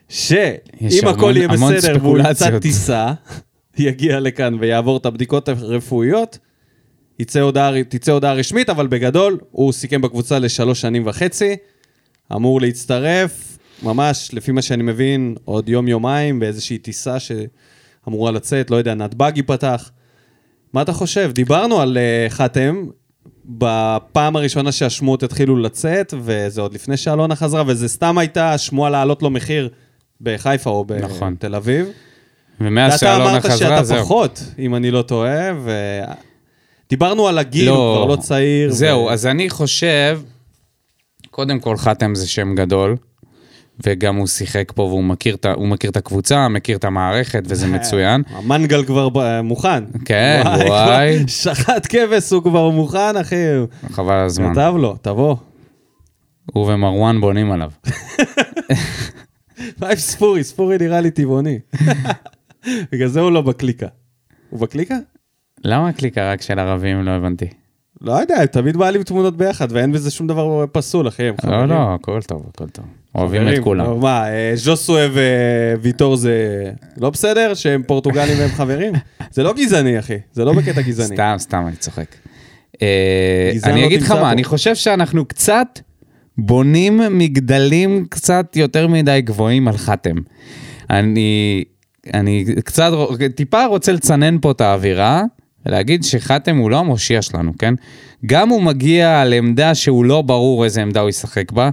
שאם הכל יהיה בסדר והוא ימצא. טיסה, יגיע לכאן ויעבור את הבדיקות הרפואיות, יצא הודעה, תצא הודעה רשמית, אבל בגדול, הוא סיכם בקבוצה לשלוש שנים וחצי, אמור להצטרף, ממש, לפי מה שאני מבין, עוד יום-יומיים באיזושהי טיסה שאמורה לצאת, לא יודע, נתב"ג ייפתח. מה אתה חושב? דיברנו על uh, חתם בפעם הראשונה שהשמועות התחילו לצאת, וזה עוד לפני שאלונה חזרה, וזה סתם הייתה שמועה להעלות לו מחיר בחיפה או נכון. בתל אביב. ומאז ואתה שאלונה אמרת חזרה, שאתה זהו. פחות, אם אני לא טועה, ו... דיברנו על הגיל, הוא כבר לא צעיר. זהו, ו... אז אני חושב, קודם כל חתם זה שם גדול, וגם הוא שיחק פה והוא מכיר, הוא מכיר את הקבוצה, מכיר את המערכת, וזה מצוין. המנגל כבר ב- מוכן. כן, כבר וואי. שחט כבש, הוא כבר מוכן, אחי. חבל על הזמן. כתב לו, תבוא. הוא ומרואן בונים עליו. מה עם ספורי? ספורי נראה לי טבעוני. בגלל זה הוא לא בקליקה. הוא בקליקה? למה הקליקה רק של ערבים? לא הבנתי. לא יודע, הם תמיד מעלים תמונות ביחד, ואין בזה שום דבר פסול, אחי, לא, חברים. לא, הכל טוב, הכל טוב. אוהבים. את כולם. מה, אה, ז'וסווה וויטור זה לא בסדר? שהם פורטוגלים והם חברים? זה לא גזעני, אחי. זה לא בקטע גזעני. סתם, סתם, אני צוחק. אה, אני אגיד לך מה. אני חושב שאנחנו קצת בונים מגדלים קצת יותר מדי גבוהים על חתם. אני, אני קצת, טיפה רוצה לצנן פה את האווירה, ולהגיד שחתם הוא לא המושיע שלנו, כן? גם הוא מגיע על עמדה שהוא לא ברור איזה עמדה הוא ישחק בה,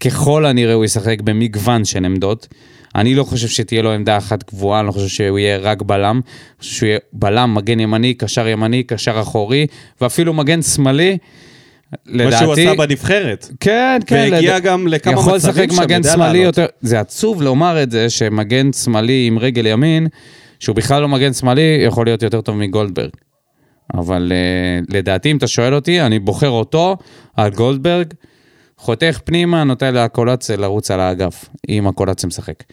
ככל הנראה הוא ישחק במגוון של עמדות. אני לא חושב שתהיה לו עמדה אחת קבועה, אני לא חושב שהוא יהיה רק בלם. אני חושב שהוא יהיה בלם, מגן ימני, קשר ימני, קשר אחורי, ואפילו מגן שמאלי. מה שהוא עשה בנבחרת. כן, כן. והגיע לד- גם לכמה יכול מצבים לשחק שם, מגן יודע שמאלי לעלות. יותר... זה עצוב לומר את זה, שמגן שמאלי עם רגל ימין, שהוא בכלל לא מגן שמאלי, יכול להיות יותר טוב מגולדברג. אבל uh, לדעתי, אם אתה שואל אותי, אני בוחר אותו על גולדברג, חותך פנימה, נותן לקולציה לרוץ על האגף, אם הקולציה משחק.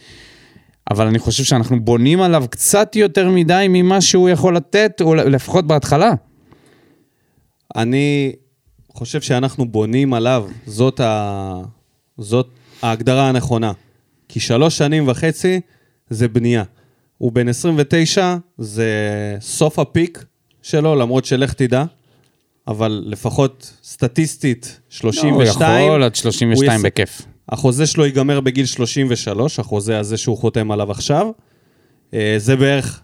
אבל אני חושב שאנחנו בונים עליו קצת יותר מדי ממה שהוא יכול לתת, לפחות בהתחלה. אני חושב שאנחנו בונים עליו, זאת, ה... זאת ההגדרה הנכונה. כי שלוש שנים וחצי זה בנייה. הוא בן 29, זה סוף הפיק שלו, למרות שלך תדע, אבל לפחות סטטיסטית, 32. הוא יכול עד 32 הוא יס- בכיף. החוזה שלו ייגמר בגיל 33, החוזה הזה שהוא חותם עליו עכשיו. אה, זה בערך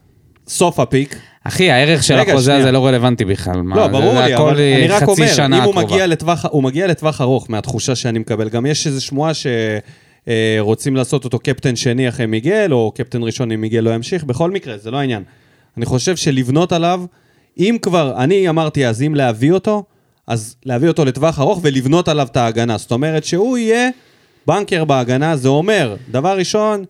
סוף הפיק. אחי, הערך של רגע, החוזה שנייה. הזה לא רלוונטי בכלל. מה, לא, זה- ברור לי, אבל אני רק חצי אומר, אם הוא הקרובה. מגיע, לטווח, הוא מגיע לטווח ארוך מהתחושה שאני מקבל, גם יש איזו שמועה שרוצים לעשות אותו קפטן שני אחרי מיגל, או קפטן ראשון אם מיגל לא ימשיך, בכל מקרה, זה לא העניין. אני חושב שלבנות עליו, אם כבר, אני אמרתי אז, אם להביא אותו, אז להביא אותו לטווח ארוך ולבנות עליו את ההגנה. זאת אומרת שהוא יהיה בנקר בהגנה, זה אומר, דבר ראשון,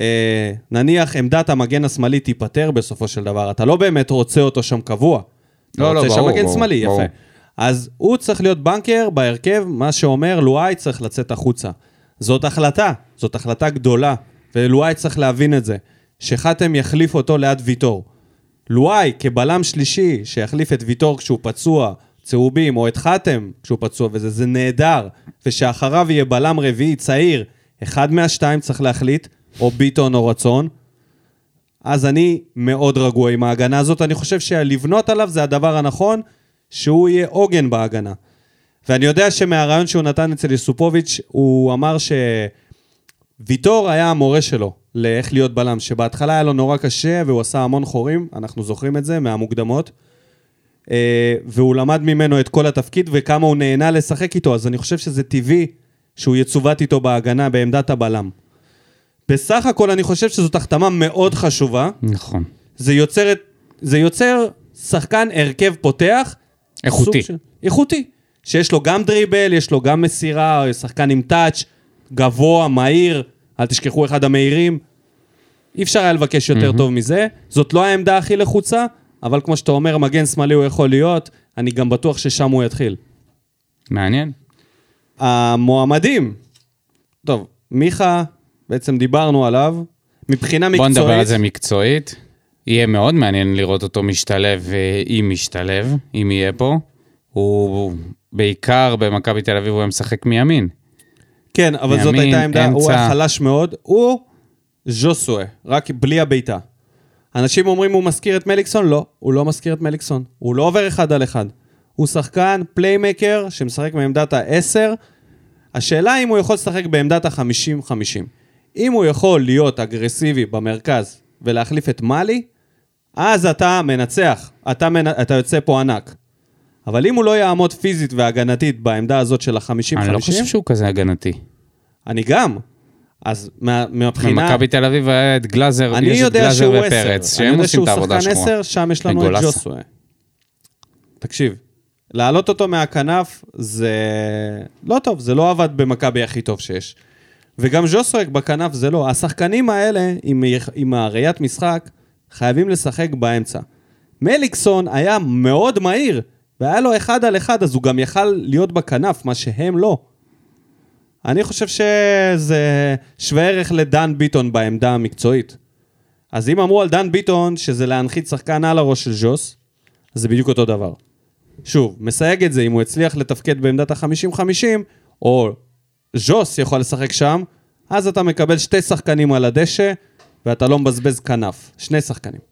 אה, נניח עמדת המגן השמאלי תיפטר בסופו של דבר, אתה לא באמת רוצה אותו שם קבוע. אתה לא, לא, רוצה שם ברור, מגן ברור, שמאלי, ברור. יפה. אז הוא צריך להיות בנקר בהרכב, מה שאומר לואי צריך לצאת החוצה. זאת החלטה, זאת החלטה גדולה, ולואי צריך להבין את זה, שחתם יחליף אותו ליד ויטור. לואי כבלם שלישי שיחליף את ויטור כשהוא פצוע, צהובים, או את חתם כשהוא פצוע וזה, זה נהדר. ושאחריו יהיה בלם רביעי צעיר, אחד מהשתיים צריך להחליט, או ביטון או רצון. אז אני מאוד רגוע עם ההגנה הזאת. אני חושב שלבנות עליו זה הדבר הנכון, שהוא יהיה עוגן בהגנה. ואני יודע שמהרעיון שהוא נתן אצל יסופוביץ', הוא אמר שוויטור היה המורה שלו לאיך להיות בלם, שבהתחלה היה לו נורא קשה והוא עשה המון חורים, אנחנו זוכרים את זה מהמוקדמות. אה, והוא למד ממנו את כל התפקיד וכמה הוא נהנה לשחק איתו, אז אני חושב שזה טבעי שהוא יצוות איתו בהגנה בעמדת הבלם. בסך הכל אני חושב שזאת החתמה מאוד חשובה. נכון. זה יוצר, זה יוצר שחקן הרכב פותח. איכותי. של- איכותי. שיש לו גם דריבל, יש לו גם מסירה, שחקן עם טאץ', גבוה, מהיר, אל תשכחו אחד המהירים. אי אפשר היה לבקש יותר טוב מזה. זאת לא העמדה הכי לחוצה, אבל כמו שאתה אומר, מגן שמאלי הוא יכול להיות, אני גם בטוח ששם הוא יתחיל. מעניין. המועמדים, טוב, מיכה, בעצם דיברנו עליו. מבחינה בוא מקצועית... נדבר על זה מקצועית. יהיה מאוד מעניין לראות אותו משתלב, אה, אם משתלב, אם יהיה פה. הוא בעיקר במכבי תל אביב הוא היה משחק מימין. כן, אבל זאת מימין, הייתה עמדה, הוא אמצע. היה חלש מאוד. הוא ז'וסואה, רק בלי הבעיטה. אנשים אומרים הוא מזכיר את מליקסון? לא, הוא לא מזכיר את מליקסון. הוא לא עובר אחד על אחד. הוא שחקן פליימקר שמשחק מעמדת ה-10. השאלה אם הוא יכול לשחק בעמדת ה-50-50. אם הוא יכול להיות אגרסיבי במרכז ולהחליף את מאלי, אז אתה מנצח, אתה, מנ... אתה יוצא פה ענק. אבל אם הוא לא יעמוד פיזית והגנתית בעמדה הזאת של ה-50-50, אני לא חושב שהוא כזה הגנתי. אני גם. אז מה, מהבחינה... במכבי תל אביב היה את גלאזר, אני יש את יודע גלאזר שהוא ופרץ. אני שהם יודע עושים שהוא את העבודה שחקן השחורה. עשר, שם יש לנו את. ג'וסווה. תקשיב, להעלות אותו מהכנף זה לא טוב, זה לא עבד במכבי הכי טוב שיש. וגם ז'וסווה בכנף זה לא. השחקנים האלה, עם, עם הראיית משחק, חייבים לשחק באמצע. מליקסון היה מאוד מהיר, והיה לו אחד על אחד, אז הוא גם יכל להיות בכנף, מה שהם לא. אני חושב שזה שווה ערך לדן ביטון בעמדה המקצועית. אז אם אמרו על דן ביטון שזה להנחית שחקן על הראש של ז'וס, זה בדיוק אותו דבר. שוב, מסייג את זה, אם הוא הצליח לתפקד בעמדת ה-50-50, או ז'וס יכול לשחק שם, אז אתה מקבל שתי שחקנים על הדשא, ואתה לא מבזבז כנף. שני שחקנים.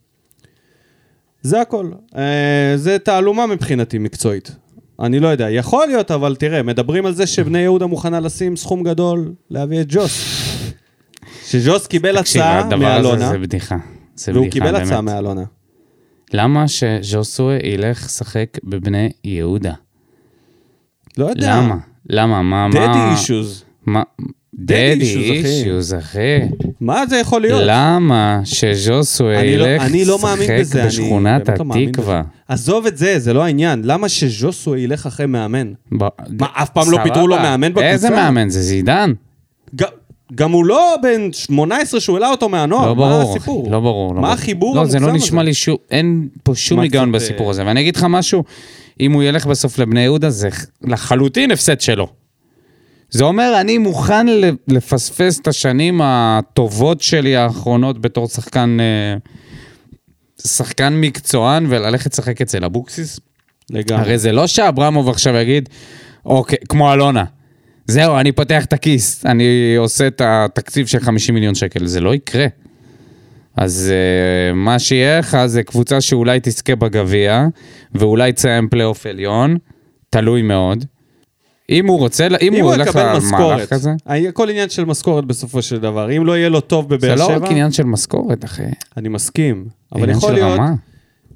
זה הכל. אה, זה תעלומה מבחינתי מקצועית. אני לא יודע, יכול להיות, אבל תראה, מדברים על זה שבני יהודה מוכנה לשים סכום גדול להביא את ג'וס. שג'וס קיבל תקשיב, הצעה הדבר הזה מאלונה, זה בדיחה. זה והוא בדיחה, קיבל הצעה. מאלונה. למה שז'וסווה ילך לשחק בבני יהודה? לא יודע. למה? למה? מה? דדי אישוז. מה? דדי אחי. אישוז, אחי. מה זה יכול להיות? למה שז'וסווה לא- ילך לא לשחק בשכונת לא התקווה? עזוב את זה, זה לא העניין. למה שז'וסו ילך אחרי מאמן? מה, אף פעם לא. פיטרו לו מאמן בקבוצה? איזה מאמן? זה זידן? גם הוא לא בן 18 שהוא העלה אותו מהנוער, לא מה ברור, הסיפור? לא ברור. לא מה ברור. החיבור לא, זה לא המוגזם נשמע הזה? לי שום, אין פה שום היגיון קצת, בסיפור אה, הזה. ואני אגיד לך משהו, אם הוא ילך בסוף לבני יהודה, זה לחלוטין הפסד שלו. זה אומר, אני מוכן לפספס את השנים הטובות שלי האחרונות בתור שחקן, אה, שחקן מקצוען וללכת לשחק אצל אבוקסיס. לגמרי. הרי זה לא שאברמוב עכשיו יגיד, אוקיי, כמו אלונה. זהו, אני פותח את הכיס, אני עושה את התקציב של 50 מיליון שקל, זה לא יקרה. אז uh, מה שיהיה לך זה קבוצה שאולי תזכה בגביע, ואולי תסיים פלייאוף עליון, תלוי מאוד. אם הוא רוצה, אם, אם הוא הולך למהלך כזה, הכל עניין של משכורת בסופו של דבר. אם לא יהיה לו טוב זה בבאר לא שבע, רק עניין של משכורת, אחי. אני מסכים. אבל עניין יכול של להיות, רמה.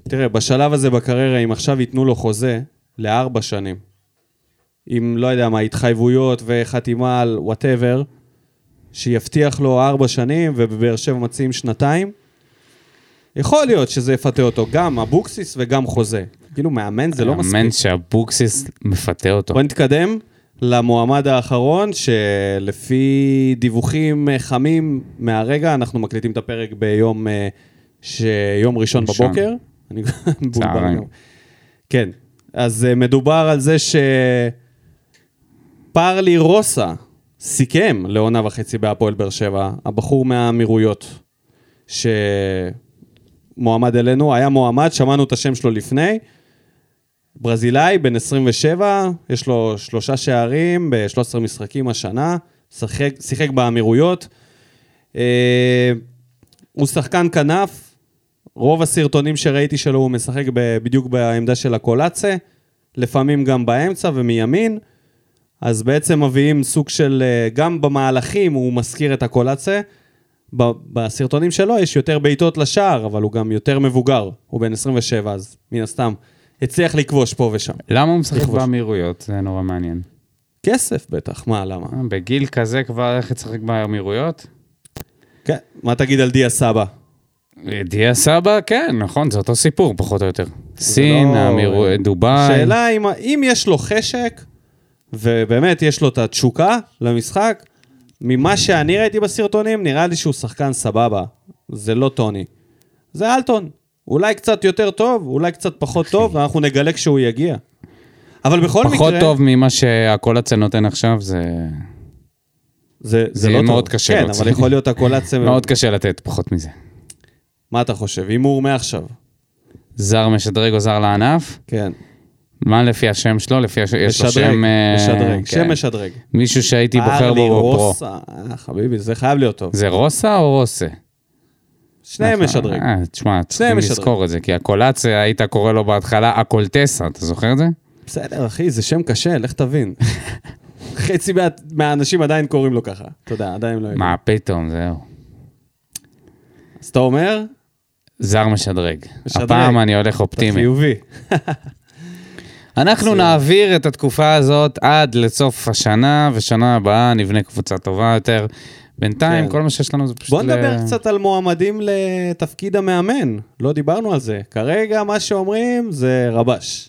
תראה, בשלב הזה בקריירה, אם עכשיו ייתנו לו חוזה לארבע שנים, עם, לא יודע מה, התחייבויות וחתימה על whatever, שיבטיח לו ארבע שנים, ובבאר שבע מציעים שנתיים, יכול להיות שזה יפתה אותו, גם אבוקסיס וגם חוזה. כאילו, מאמן זה לא מספיק. אמן שאבוקסיס מפתה אותו. בוא נתקדם למועמד האחרון, שלפי דיווחים אה, חמים מהרגע, אנחנו מקליטים את הפרק ביום אה, ש... יום ראשון ראשון. בבוקר. אני מבולבל. גם. כן, אז אה, מדובר על זה שפרלי רוסה סיכם לעונה וחצי בהפועל באר שבע, הבחור מהאמירויות, שמועמד אלינו, היה מועמד, שמענו את השם שלו לפני, ברזילאי, בן 27, יש לו שלושה שערים ב-13 משחקים השנה, שיחק, שיחק באמירויות. אה, הוא שחקן כנף, רוב הסרטונים שראיתי שלו הוא משחק ב- בדיוק בעמדה של הקולאצה, לפעמים גם באמצע ומימין. אז בעצם מביאים סוג של, אה, גם במהלכים הוא מזכיר את הקולאצה. בסרטונים שלו יש יותר בעיטות לשער, אבל הוא גם יותר מבוגר. הוא בן 27, אז מן הסתם הצליח לכבוש פה ושם. למה הוא משחק. באמירויות? זה נורא מעניין. כסף בטח, מה, למה? אה, בגיל כזה כבר איך לשחק באמירויות? כן, מה תגיד על דיה סבא? דיה סבא, כן, נכון, זה אותו סיפור, פחות או יותר. סין, לא- האמירויות, דובאי. שאלה אם, אם יש לו חשק, ובאמת יש לו את התשוקה למשחק, ממה שאני ראיתי בסרטונים, נראה לי שהוא שחקן סבבה. זה לא טוני. זה אלטון. אולי קצת יותר טוב, אולי קצת פחות טוב, ואנחנו נגלה כשהוא יגיע. אבל בכל פחות מקרה... טוב ממה שהקולציה נותן עכשיו, זה זה, זה לא יהיה טוב. מאוד קשה כן. אבל יכול להיות הקולציה... מאוד קשה לתת פחות מזה. מה אתה חושב? הימור מעכשיו. זר משדרג או זר לענף? כן. מה לפי השם שלו? לפי הש... יש לו משדרג, שם... אה, משדרג, כן. שם משדרג. מישהו שהייתי בוחר ארלי, בו בפרו. רוסה, אה, חביבי, זה חייב להיות טוב. זה רוסה או רוסה? שניהם משדרג. אה, תשמע, צריכים משדרג. לזכור את זה, כי הקולציה, היית קורא לו בהתחלה הקולטסה, אתה זוכר את זה? בסדר, אחי, זה שם קשה, לך תבין. חצי מה- מהאנשים עדיין קוראים לו ככה. אתה יודע, עדיין לא. מה פתאום, זהו. אז אתה אומר, זר משדרג. משדרג. הפעם אני הולך אתה אופטימי. חיובי. אנחנו נעביר את התקופה הזאת עד לסוף השנה, ושנה הבאה נבנה קבוצה טובה יותר. בינתיים, כן. כל מה שיש לנו זה פשוט... בוא ל- נדבר קצת על מועמדים לתפקיד המאמן. לא דיברנו על זה. כרגע מה שאומרים זה רבש.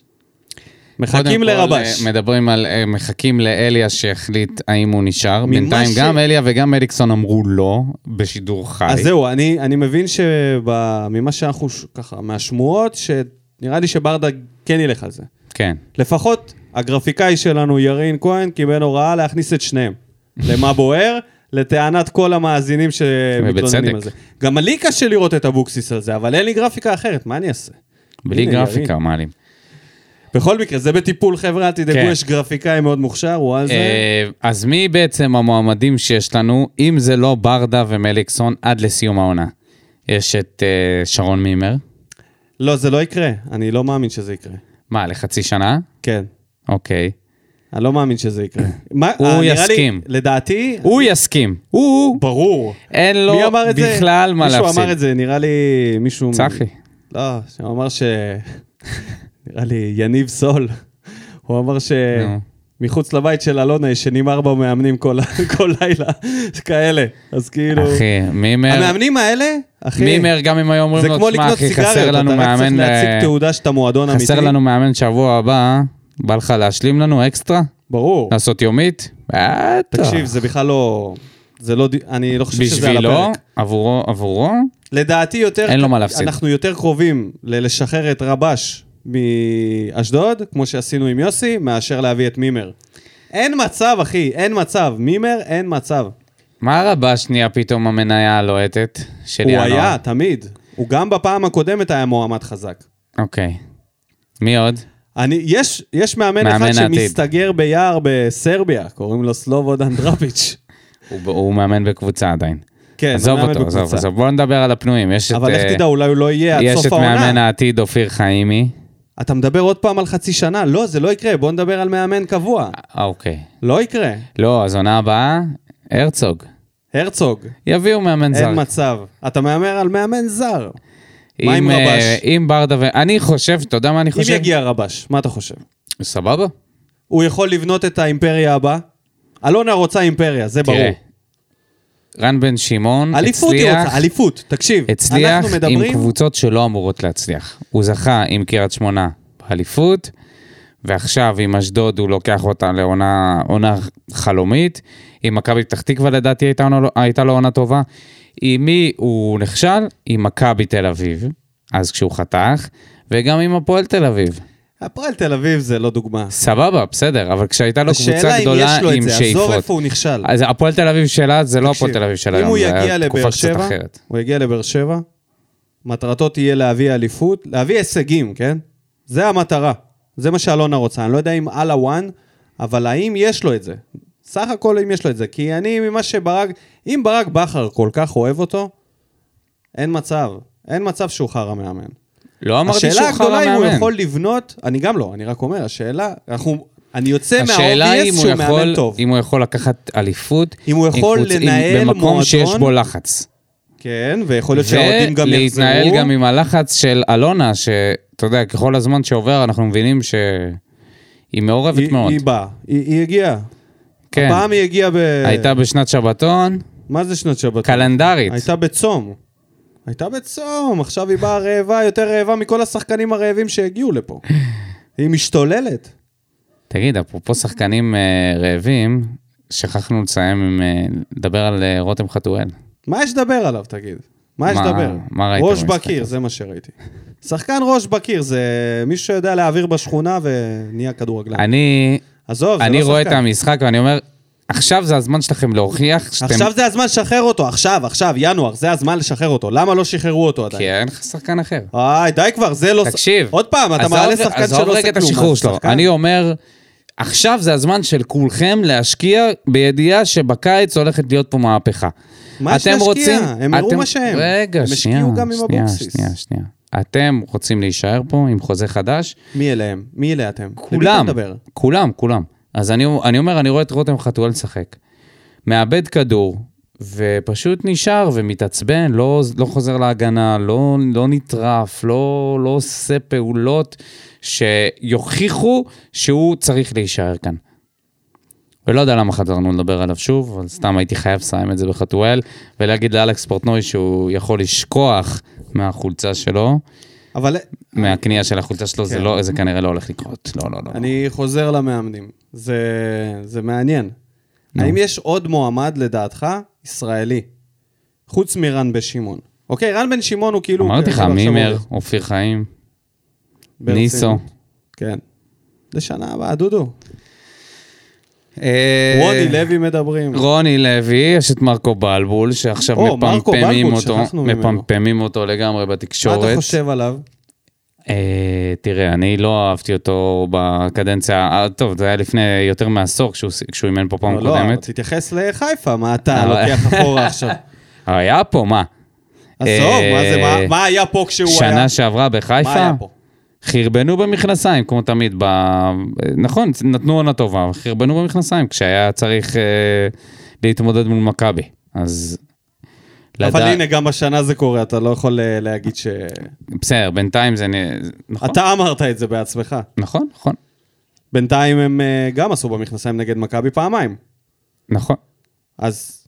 מחכים כל, לרבש. אה, מדברים על, אה, מחכים לאליה שיחליט האם הוא נשאר. בינתיים ש- גם אליה וגם אליקסון אמרו לא, בשידור חי. אז זהו, אני, אני מבין שממה שאנחנו, ככה, מהשמועות, שנראה לי שברדה כן ילך על זה. כן. לפחות הגרפיקאי שלנו, ירין כהן, קיבל הוראה להכניס את שניהם. למה בוער? לטענת כל המאזינים שמתלוננים. על זה. גם לי קשה לראות את אבוקסיס על זה, אבל אין לי גרפיקה אחרת, מה אני אעשה? בלי גרפיקה, ירין. מעלים. בכל מקרה, זה בטיפול, חבר'ה, אל תדאגו, כן. יש גרפיקאי מאוד מוכשר, הוא על זה. אה, אז מי בעצם המועמדים שיש לנו, אם זה לא ברדה ומליקסון, עד לסיום העונה? יש את אה, שרון מימר. לא, זה לא יקרה, אני לא מאמין שזה יקרה. מה, לחצי שנה? כן. אוקיי. אני לא מאמין שזה יקרה. מה, הוא אה, לי- יסכים. לדעתי, הוא יסכים. הוא, ברור. אין לו מי אמר את זה? בכלל מה להפסיד. מישהו אמר את זה, נראה לי מישהו... צחי. לא, שהוא אמר ש... נראה לי יניב סול. הוא אמר ש... מחוץ לבית של אלונה ישנים ארבע מאמנים כל, כל לילה, כאלה. אז כאילו... אחי, מימר, המאמנים האלה, אחי, מימר, גם אם היו אומרים זה לו, כמו תשמע, לקנות אחי, חסר סיגריות, לנו אתה רק צריך מאמן, להציג אה, תעודה שאתה מועדון אמיתי. חסר לנו מאמן שבוע הבא, בא לך להשלים לנו אקסטרה? ברור. לעשות יומית? בטח. תקשיב, זה בכלל לא... זה לא... אני לא חושב שזה על בשבילו, הפרק. עבורו, עבורו, לדעתי יותר... אין לו מה להפסיד. אנחנו יותר קרובים ל- לשחרר את רבש מאשדוד, כמו שעשינו עם יוסי, מאשר להביא את מימר. אין מצב, אחי, אין מצב. מימר, אין מצב. מה רבה שנייה פתאום המניה הלוהטת של הוא ינואר? היה, תמיד. הוא גם בפעם הקודמת היה מועמד חזק. אוקיי. מי עוד? אני, יש, יש מאמן, מאמן אחד העתיד. שמסתגר ביער בסרביה, קוראים לו סלובוד אנדרפיץ'. הוא, הוא מאמן בקבוצה עדיין. כן, עזוב הוא אותו, עזוב, בקבוצה. עזוב, בוא נדבר על הפנויים. יש את, אבל איך אה, תדע, אולי הוא לא יהיה עד יש סוף את מאמן העונה. העתיד אופיר חיימי. אתה מדבר עוד פעם על חצי שנה? לא, זה לא יקרה, בוא נדבר על מאמן קבוע. אה, אוקיי. לא יקרה. לא, אז עונה הבאה, הרצוג. הרצוג, יביאו מאמן זר. אין מצב. אתה מהמר על מאמן זר. מה אם, עם אה, רבש? אם ברדה ו... אני חושב, אתה יודע מה אני אם חושב? יגיע רבש, מה אתה חושב? סבבה. הוא יכול לבנות את האימפריה הבאה? אלונה רוצה אימפריה, זה ברור. תראה, רן בן שמעון אליפות היא הצליח, רוצה, אליפות, תקשיב. הצליח אנחנו עם מדברים, קבוצות שלא אמורות להצליח. הוא זכה עם קריית שמונה באליפות, ועכשיו עם אשדוד הוא לוקח אותה לעונה עונה חלומית. עם מכבי פתח תקווה לדעתי הייתה, עונה- הייתה לו עונה טובה. עם מי הוא נכשל? עם מכבי תל אביב, אז כשהוא חתך, וגם עם הפועל תל אביב. הפועל תל אביב זה לא דוגמה. סבבה, בסדר, אבל כשהייתה לו השאלה קבוצה אם גדולה יש לו את עם זה, עזוב שאיפות. איפה הוא נכשל. אז הפועל תל אביב שלה זה לא הפועל תל אביב של אם היום, זה היה תקופה קצת אחרת. הוא יגיע לבאר שבע, מטרתו תהיה להביא אליפות, להביא הישגים, כן? זה המטרה. זה מה שאלונה רוצה. אני לא יודע אם על הוואן, אבל האם יש לו את זה? סך הכל אם יש לו את זה. כי אני, ממה שברק... אם ברק בכר כל כך אוהב אותו, אין מצב. אין מצב שהוא חרא מאמן. לא אמרתי שהוא השאלה חרא הגדולה אם הוא מאמן. יכול לבנות, אני גם לא, אני רק אומר, השאלה, אנחנו, אני יוצא השאלה מהאובייס הוא שהוא מאמן טוב. אם הוא יכול לקחת אליפות, אם הוא יכול עם קבוצ- לנהל במקום מועדון, שיש בו לחץ. כן, ויכול להיות שהאוהדים גם יחזרו. ולהתנהל גם עם הלחץ של אלונה, שאתה יודע, ככל הזמן שעובר אנחנו מבינים שהיא מעורבת היא, מאוד. היא באה, היא, היא הגיעה. כן. הפעם היא הגיעה ב... הייתה בשנת שבתון, מה זה שנת שבתון? קלנדרית. הייתה בצום. הייתה בצום, עכשיו היא באה רעבה, יותר רעבה מכל השחקנים הרעבים שהגיעו לפה. היא משתוללת. תגיד, אפרופו שחקנים אה, רעבים, שכחנו לסיים עם... אה, לדבר על אה, רותם חתואל. מה יש לדבר עליו, תגיד? מה יש לדבר? מה ראית ראש בקיר? זה מה שראיתי. שחקן ראש בקיר, זה מישהו שיודע להעביר בשכונה ונהיה כדורגלן. אני, עזוב, זה אני לא רואה את שחקן. המשחק ואני אומר, עכשיו זה הזמן שלכם להוכיח שאתם... עכשיו זה הזמן לשחרר אותו, עכשיו, עכשיו, ינואר, זה הזמן לשחרר אותו. למה לא שחררו אותו עדיין? כי אין לך שחקן אחר. איי, די כבר, זה לא... תקשיב. עוד פעם, אתה עזוב- מעלה שחקן שלא עזוב עושה רגע את כלום. השחרור שלו. אני אומר, עכשיו זה הזמן של כולכם להשקיע בידיעה שבקיץ הולכת להיות פה מהפכה. מה יש להשקיע? רוצים... הם הראו אתם- מה שהם. רגע, הם שנייה, השקיעו גם עם שנייה, אבוקסיס. שנייה, שנייה. אתם רוצים להישאר פה עם חוזה חדש? מי אליהם? מי אלה אתם? כולם? כולם, כולם. אז אני, אני אומר, אני רואה את רותם חתואל לשחק. מאבד כדור, ופשוט נשאר ומתעצבן, לא, לא חוזר להגנה, לא, לא נטרף, לא, לא עושה פעולות שיוכיחו שהוא צריך להישאר כאן. ולא יודע למה חזרנו לדבר עליו שוב, אבל סתם הייתי חייב לסיים את זה בחתואל, ולהגיד לאלכס פורטנוי שהוא יכול לשכוח מהחולצה שלו, אבל מהקנייה של החולצה שלו, זה, כן. לא, זה כנראה לא הולך לקרות. לא, לא, לא. אני חוזר למאמנים. זה, זה מעניין. נו. האם יש עוד מועמד, לדעתך, ישראלי, חוץ מרן בן שמעון? אוקיי, רן בן שמעון הוא כאילו... אמרתי לך, עכשיו מימר. אופיר חיים, ברצינות. ניסו. כן. לשנה הבאה, דודו. אה, רוני לוי מדברים. רוני לוי, יש את מרקו בלבול, שעכשיו או, מפמפמים אותו. מפמפמים אותו לגמרי מה בתקשורת. אתה חושב עליו? אה, תראה, אני לא אהבתי אותו בקדנציה, אה, טוב, זה היה לפני יותר מעשור כשהוא אימן פה פעם לא, לא, קודמת. תתייחס לחיפה, מה אתה לוקח אחורה עכשיו? היה פה, מה? עזוב, מה זה, מה- מה היה פה כשהוא היה? שנה שעברה מה בחיפה? היה פה? חרבנו במכנסיים, כמו תמיד. ב... נכון, נתנו עונה טובה, אבל חרבנו במכנסיים כשהיה צריך אה, להתמודד מול מכבי. אז... אבל לדע- הנה, גם השנה זה קורה, אתה לא יכול אה, להגיד ש... בסדר, בינתיים זה... נכון, אתה אמרת את זה בעצמך. נכון, נכון, בינתיים הם אה, גם עשו במכנסיים נגד מכבי פעמיים. נכון. אז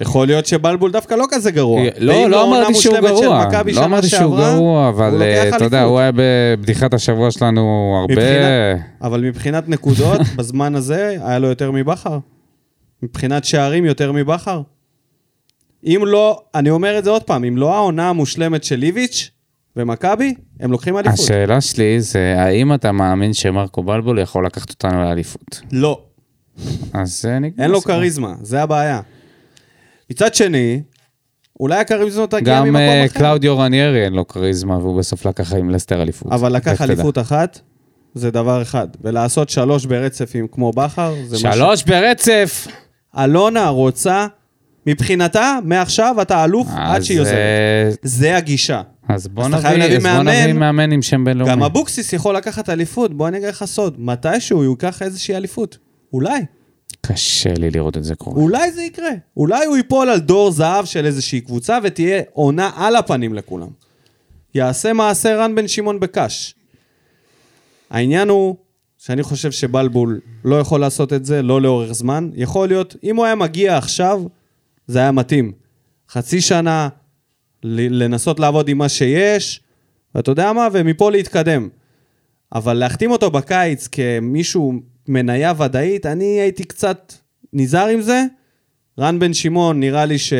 יכול להיות שבלבול דווקא לא כזה גרוע. לא, ואם לא עונה אמרתי שהוא גרוע. לא אמרתי שהוא גרוע, אבל אה, אתה יודע. הוא היה בבדיחת השבוע שלנו הרבה... אבל מבחינת נקודות, בזמן הזה, היה לו יותר מבכר. מבחינת שערים, יותר מבכר. אם לא, אני אומר את זה עוד פעם, אם לא העונה המושלמת של איביץ' ומכבי, הם לוקחים אליפות. השאלה שלי זה, האם אתה מאמין שמרקו בלבול יכול לקחת אותנו לאליפות? לא. אז אה, נגמר אין לו. כריזמה, זה הבעיה. מצד שני, אולי הכריזמה תגיע גם ממקום אה, אחר. קלאודיו רניירי אין לו כריזמה, והוא בסוף לקח עם לסטר אליפות. אבל לקח. אליפות אחת, זה דבר אחד. ולעשות שלוש ברצף עם כמו בכר, זה משהו. שלוש ברצף! אלונה רוצה, מבחינתה, מעכשיו אתה אלוף עד שהיא עוזבת. אה, זה הגישה. אז בוא מאמן. נביא מאמן עם שם בינלאומי. גם אבוקסיס יכול לקחת אליפות, בוא אני אגיד לך סוד. מתישהו הוא ייקח איזושהי אליפות. אולי. קשה לי לראות את זה קורה. אולי זה יקרה. אולי הוא ייפול על דור זהב של איזושהי קבוצה ותהיה עונה על הפנים לכולם. יעשה מעשה רן בן שמעון בקש. העניין הוא שאני חושב שבלבול לא יכול לעשות את זה, לא לאורך זמן. יכול להיות, אם הוא היה מגיע עכשיו, זה היה מתאים. חצי שנה, לנסות לעבוד עם מה שיש, ואתה יודע מה, ומפה להתקדם. אבל להחתים אותו בקיץ כמישהו מניה ודאית, אני הייתי קצת נזהר עם זה. רן בן שמעון, נראה לי ש...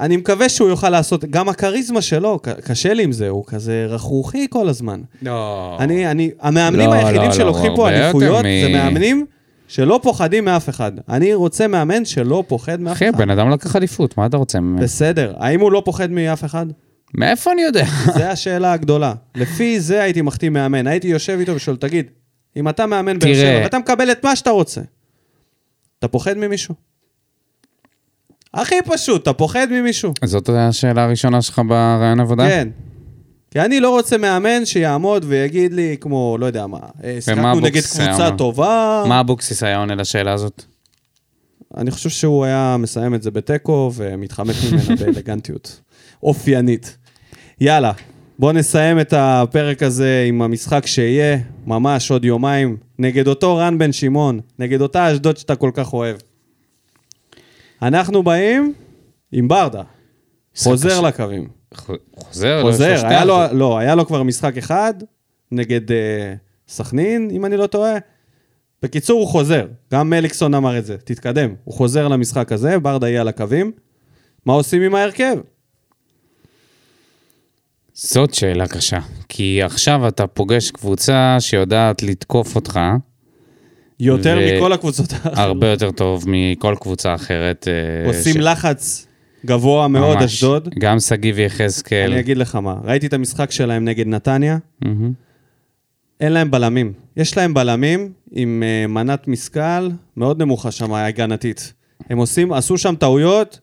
אני מקווה שהוא יוכל לעשות, גם הכריזמה שלו, קשה לי עם זה, הוא כזה רכרוכי כל הזמן. לא. אני, אני, המאמנים לא, היחידים לא, לא, שלוקחים פה הרבה יותר אליפויות, מ- זה מאמנים שלא פוחדים מאף אחד. אני רוצה מאמן שלא פוחד מאף אחי, אחד. בן אדם לקח אליפות, מה אתה רוצה ממנו? בסדר, האם הוא לא פוחד מאף אחד? מאיפה אני יודע? זה השאלה הגדולה. לפי זה הייתי מחתים מאמן. הייתי יושב איתו ושואל, תגיד, אם אתה מאמן באר. שבע ואתה מקבל את מה שאתה רוצה, אתה פוחד ממישהו? הכי פשוט, אתה פוחד ממישהו. זאת השאלה הראשונה שלך ברעיון עבודה? כן. כי אני לא רוצה מאמן שיעמוד ויגיד לי, כמו, לא יודע מה, אה, שיחקנו נגד היה קבוצה אומר? טובה. מה אבוקסיס היה עונה לשאלה הזאת? אני חושב שהוא היה מסיים את זה בתיקו ומתחמק ממנה באלגנטיות אופיינית. יאללה, בואו נסיים את הפרק הזה עם המשחק שיהיה, ממש עוד יומיים, נגד אותו רן בן שמעון, נגד אותה אשדוד שאתה כל כך אוהב. אנחנו באים עם ברדה, חוזר קשה. לקווים. ח- חוזר? חוזר, לשלושתם? היה לו, לא, היה לו כבר משחק אחד נגד uh, סכנין, אם אני לא טועה. בקיצור, הוא חוזר. גם מליקסון אמר את זה, תתקדם. הוא חוזר למשחק הזה, ברדה יהיה על הקווים. מה עושים עם ההרכב? זאת שאלה קשה. כי עכשיו אתה פוגש קבוצה שיודעת לתקוף אותך יותר ו- מכל הקבוצות האחרות. הרבה יותר טוב מכל קבוצה אחרת. אה, עושים ש- לחץ גבוה מאוד, ממש. אשדוד. גם שגיב יחזקאל. אני אגיד לך מה, ראיתי את המשחק שלהם נגד נתניה, מהמם. אין להם בלמים. יש להם בלמים עם uh, מנת משכל מאוד נמוכה שם, הגנתית. הם עושים, עשו שם טעויות,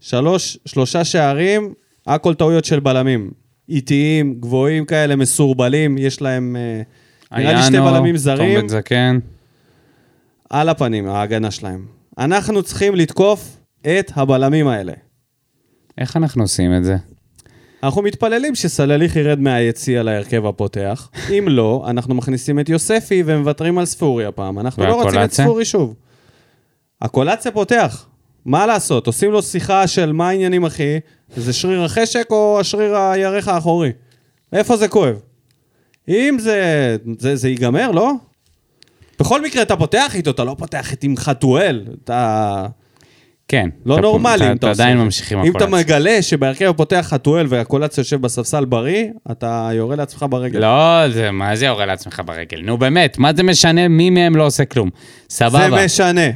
שלוש, שלושה שערים, הכל טעויות של בלמים. איטיים, גבוהים כאלה, מסורבלים, יש להם, uh, נראה לי שתי בלמים תום זרים, בן זקן. על הפנים, ההגנה שלהם. אנחנו צריכים לתקוף את הבלמים האלה. איך אנחנו עושים את זה? אנחנו מתפללים שסלליך ירד מהיציע להרכב הפותח. אם לא, אנחנו מכניסים את יוספי ומוותרים על ספורי הפעם. אנחנו לא רוצים את והקולציה? ספורי שוב. הקולציה פותח. מה לעשות? עושים לו שיחה של מה העניינים, אחי? זה שריר החשק או השריר הירך האחורי? איפה זה כואב? אם זה, זה, זה ייגמר, לא? בכל מקרה, אתה פותח איתו, אתה לא פותח את עם חתואל. אתה... כן. לא אתה- נורמלי אתה- אם אתה אתה עושה עדיין את זה. ממשיך עם אם אתה הקולציה. מגלה שבהרכב פותח חתואל והקולציה יושב בספסל בריא, אתה יורה לעצמך ברגל. לא, זה, מה זה יורה לעצמך ברגל? נו באמת, מה זה משנה מי מהם לא עושה כלום? סבבה. זה משנה.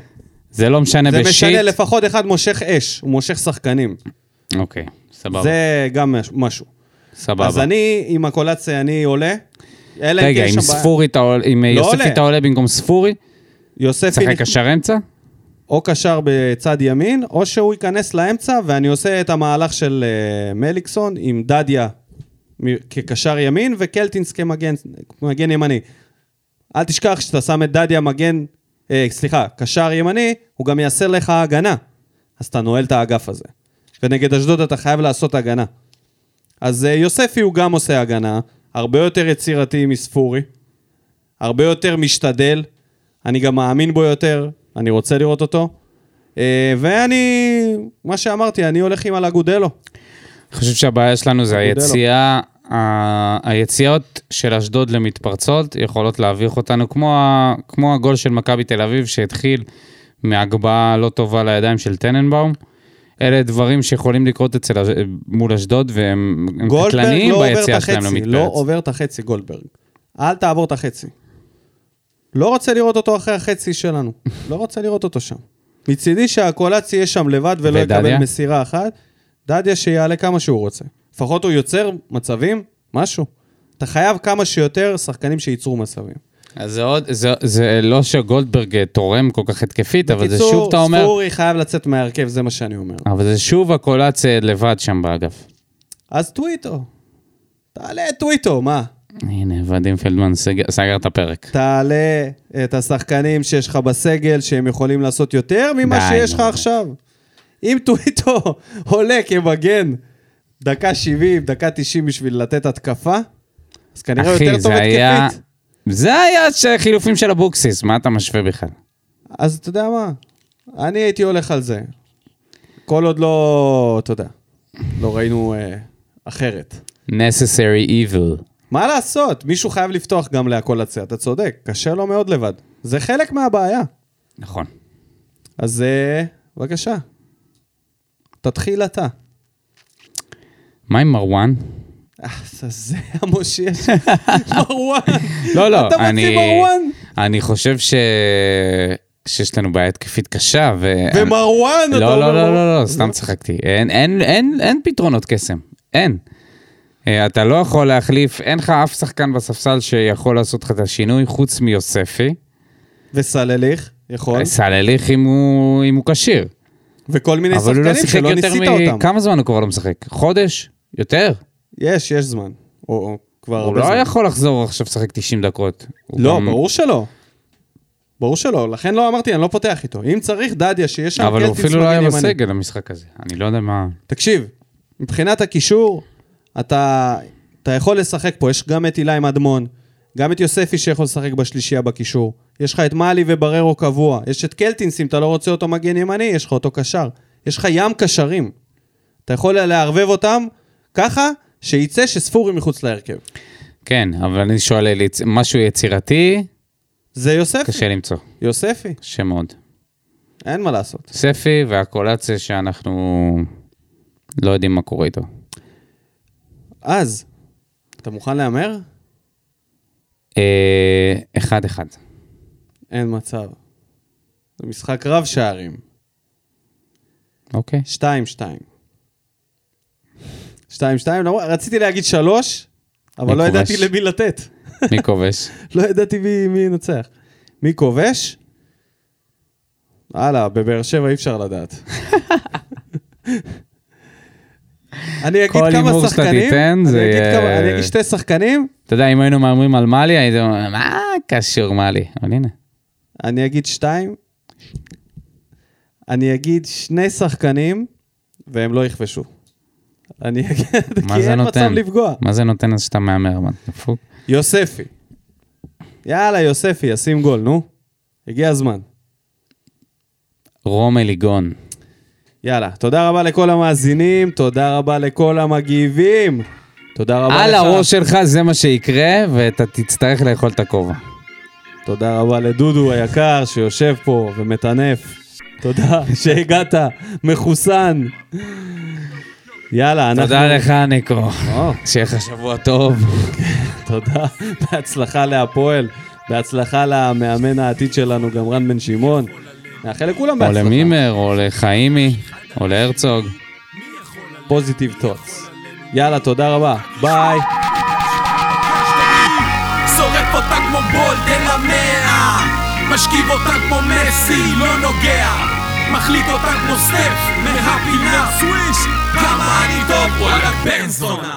זה לא משנה זה בשיט. משנה, לפחות אחד מושך אש, הוא מושך שחקנים. אוקיי, סבבה. זה גם מש- משהו. סבבה. אז אני, עם הקולציה, אני עולה. רגע, עם. ספורי, אתה עולה- עם לא יוספי. אתה עולה במקום ספורי? יוספי שחק נכ- קשר אמצע? או קשר בצד ימין, או שהוא ייכנס לאמצע, ואני עושה את המהלך של אה, מליקסון עם דדיה כקשר ימין וקלטינס כמגן מגן ימני. אל תשכח שאתה שם את דדיה מגן, אה, סליחה, קשר ימני, הוא גם יעשה לך הגנה. אז אתה נועל את האגף הזה. ונגד אשדוד אתה חייב לעשות הגנה. אז אה, יוספי הוא גם עושה הגנה, הרבה יותר יצירתי מספורי, הרבה יותר משתדל, אני גם מאמין בו יותר, אני רוצה לראות אותו. אה, ואני, מה שאמרתי, אני הולך עם על אגודלו. אני חושב שהבעיה שלנו זה. היציאה, היציאות של אשדוד למתפרצות יכולות להביך אותנו, כמו, ה- כמו הגול של מכבי תל אביב שהתחיל מהגבהה לא טובה לידיים של טננבאום. אלה דברים שיכולים לקרות אצל, מול אשדוד והם קטלניים לא ביציאה שלהם למתפרץ. לא עובר את החצי גולדברג. אל תעבור את החצי. לא רוצה לראות אותו אחרי החצי שלנו. לא רוצה לראות אותו שם. מצידי שהקולציה יהיה שם לבד ולא ודדיה? יקבל מסירה אחת. דדיה שיעלה כמה שהוא רוצה. לפחות הוא יוצר מצבים, משהו. אתה חייב כמה שיותר שחקנים שייצרו מצבים. אז זה עוד, זה, זה לא שגולדברג אה, תורם כל כך התקפית, אבל זה בקיצור, שוב, אתה אומר, ספורי חייב לצאת מההרכב, זה מה שאני אומר. אבל זה שוב הקולציה לבד שם באגף. אז טוויטו. תעלה את טוויטו, מה? הנה, ודים פלדמן סגר, סגר את הפרק. תעלה את השחקנים שיש לך בסגל, שהם יכולים לעשות יותר ממה די, שיש לך. עכשיו. אם טוויטו עולה כמגן דקה 70, דקה 90 בשביל לתת התקפה, אז כנראה אחי, יותר טוב זה היה... התקפית. זה היה חילופים של אבוקסיס, מה אתה משווה בכלל? אז אתה יודע מה? אני הייתי הולך על זה. כל עוד לא, אתה יודע, לא ראינו אה, אחרת. necessary evil. מה לעשות? מישהו חייב לפתוח גם להקולציה, אתה צודק, קשה לו מאוד לבד. זה חלק מהבעיה. נכון. אז אה, בבקשה, תתחיל אתה. מה עם מרואן? אה, זה- המושיע של מרואן. לא, לא, אתה מוציא. מרואן? אני חושב ש... שיש לנו בעיה התקפית קשה, ו... ומרואן, אתה לא, אומר לא, לא. לא, לא, סתם צחקתי. אין, פתרונות קסם. אין. אה, אתה לא יכול להחליף, אין לך אף שחקן בספסל שיכול לעשות לך את השינוי, חוץ מיוספי. וסלליך, יכול. סלליך אם הוא כשיר. וכל מיני אבל הוא לא שחקנים שיחק שלא יותר ניסית. אותם. כמה זמן הוא כבר לא משחק? חודש? יותר? יש, יש זמן. או, או כבר הוא הרבה לא זמן. יכול לחזור עכשיו לשחק 90 דקות. הוא לא, גם- ברור שלא. ברור שלא, לכן לא אמרתי, אני לא פותח איתו. אם צריך, דדיה, שיש שם אבל הוא קלטינס אפילו לא היה. בסגל למשחק הזה. אני לא יודע מה... תקשיב, מבחינת הקישור, אתה, אתה יכול לשחק פה, יש גם את אילי מדמון, גם את יוספי שיכול לשחק בשלישייה בקישור. יש לך את מאלי ובררו קבוע, יש את קלטינס, אם אתה לא רוצה אותו מגן ימני, יש לך אותו קשר. יש לך ים קשרים. אתה יכול לערבב אותם ככה, שיצא שספורי מחוץ להרכב. כן, אבל אני שואל, משהו יצירתי, זה יוספי. קשה למצוא. יוספי, קשה מאוד. אין מה לעשות. ספי והקולציה שאנחנו לא יודעים מה קורה איתו. אז, אתה מוכן להמר? אה, אחד אחד. אין מצב. זה משחק רב שערים. אוקיי. שתיים, שתיים. שתיים, שתיים, למרות- רציתי להגיד שלוש, אבל מי לא כובש? ידעתי למי לתת. מי כובש? לא ידעתי מי, מי ינצח. מי כובש? הלאה, בבאר שבע אי אפשר לדעת. אני אגיד כל כמה הימור שאתה שחקנים, תיתן, אני זה אגיד יהיה- כמה- אני אגיד שתי שחקנים, אתה יודע, אם היינו מהמרים על מאלי, הייתם אומרים, מה קשור מאלי? אבל הנה. אני אגיד שתיים, אני אגיד שני שחקנים, והם לא יכבשו. אני אגיד, מה כי זה אין מצב נותן? לפגוע. מה זה נותן אז שאתה מהמר? מה, דפוק? יוספי. יאללה, יוספי, ישים גול, נו. הגיע הזמן. רום אליגון. יאללה, תודה רבה לכל המאזינים, תודה רבה לכל המגיבים. תודה רבה על לך. הראש שלך זה מה שיקרה, ואתה תצטרך לאכול את הכובע. תודה רבה לדודו היקר שיושב פה ומטנף. תודה שהגעת, מחוסן. יאללה, אנחנו... תודה לך, ניקו. או, שיהיה לך שבוע טוב. תודה, בהצלחה להפועל, בהצלחה למאמן העתיד שלנו, גם רן בן שמעון. נאחל לכולם או בהצלחה. למימר, או לחיימי, או להרצוג. positive thoughts. יאללה, תודה רבה. ביי. שורף אותה כמו בולדן למאה משכיב אותה כמו מסי, לא נוגע מחליט אותה כמו סטף מהפינה סוויש כמה אני טוב וואלה בן זונה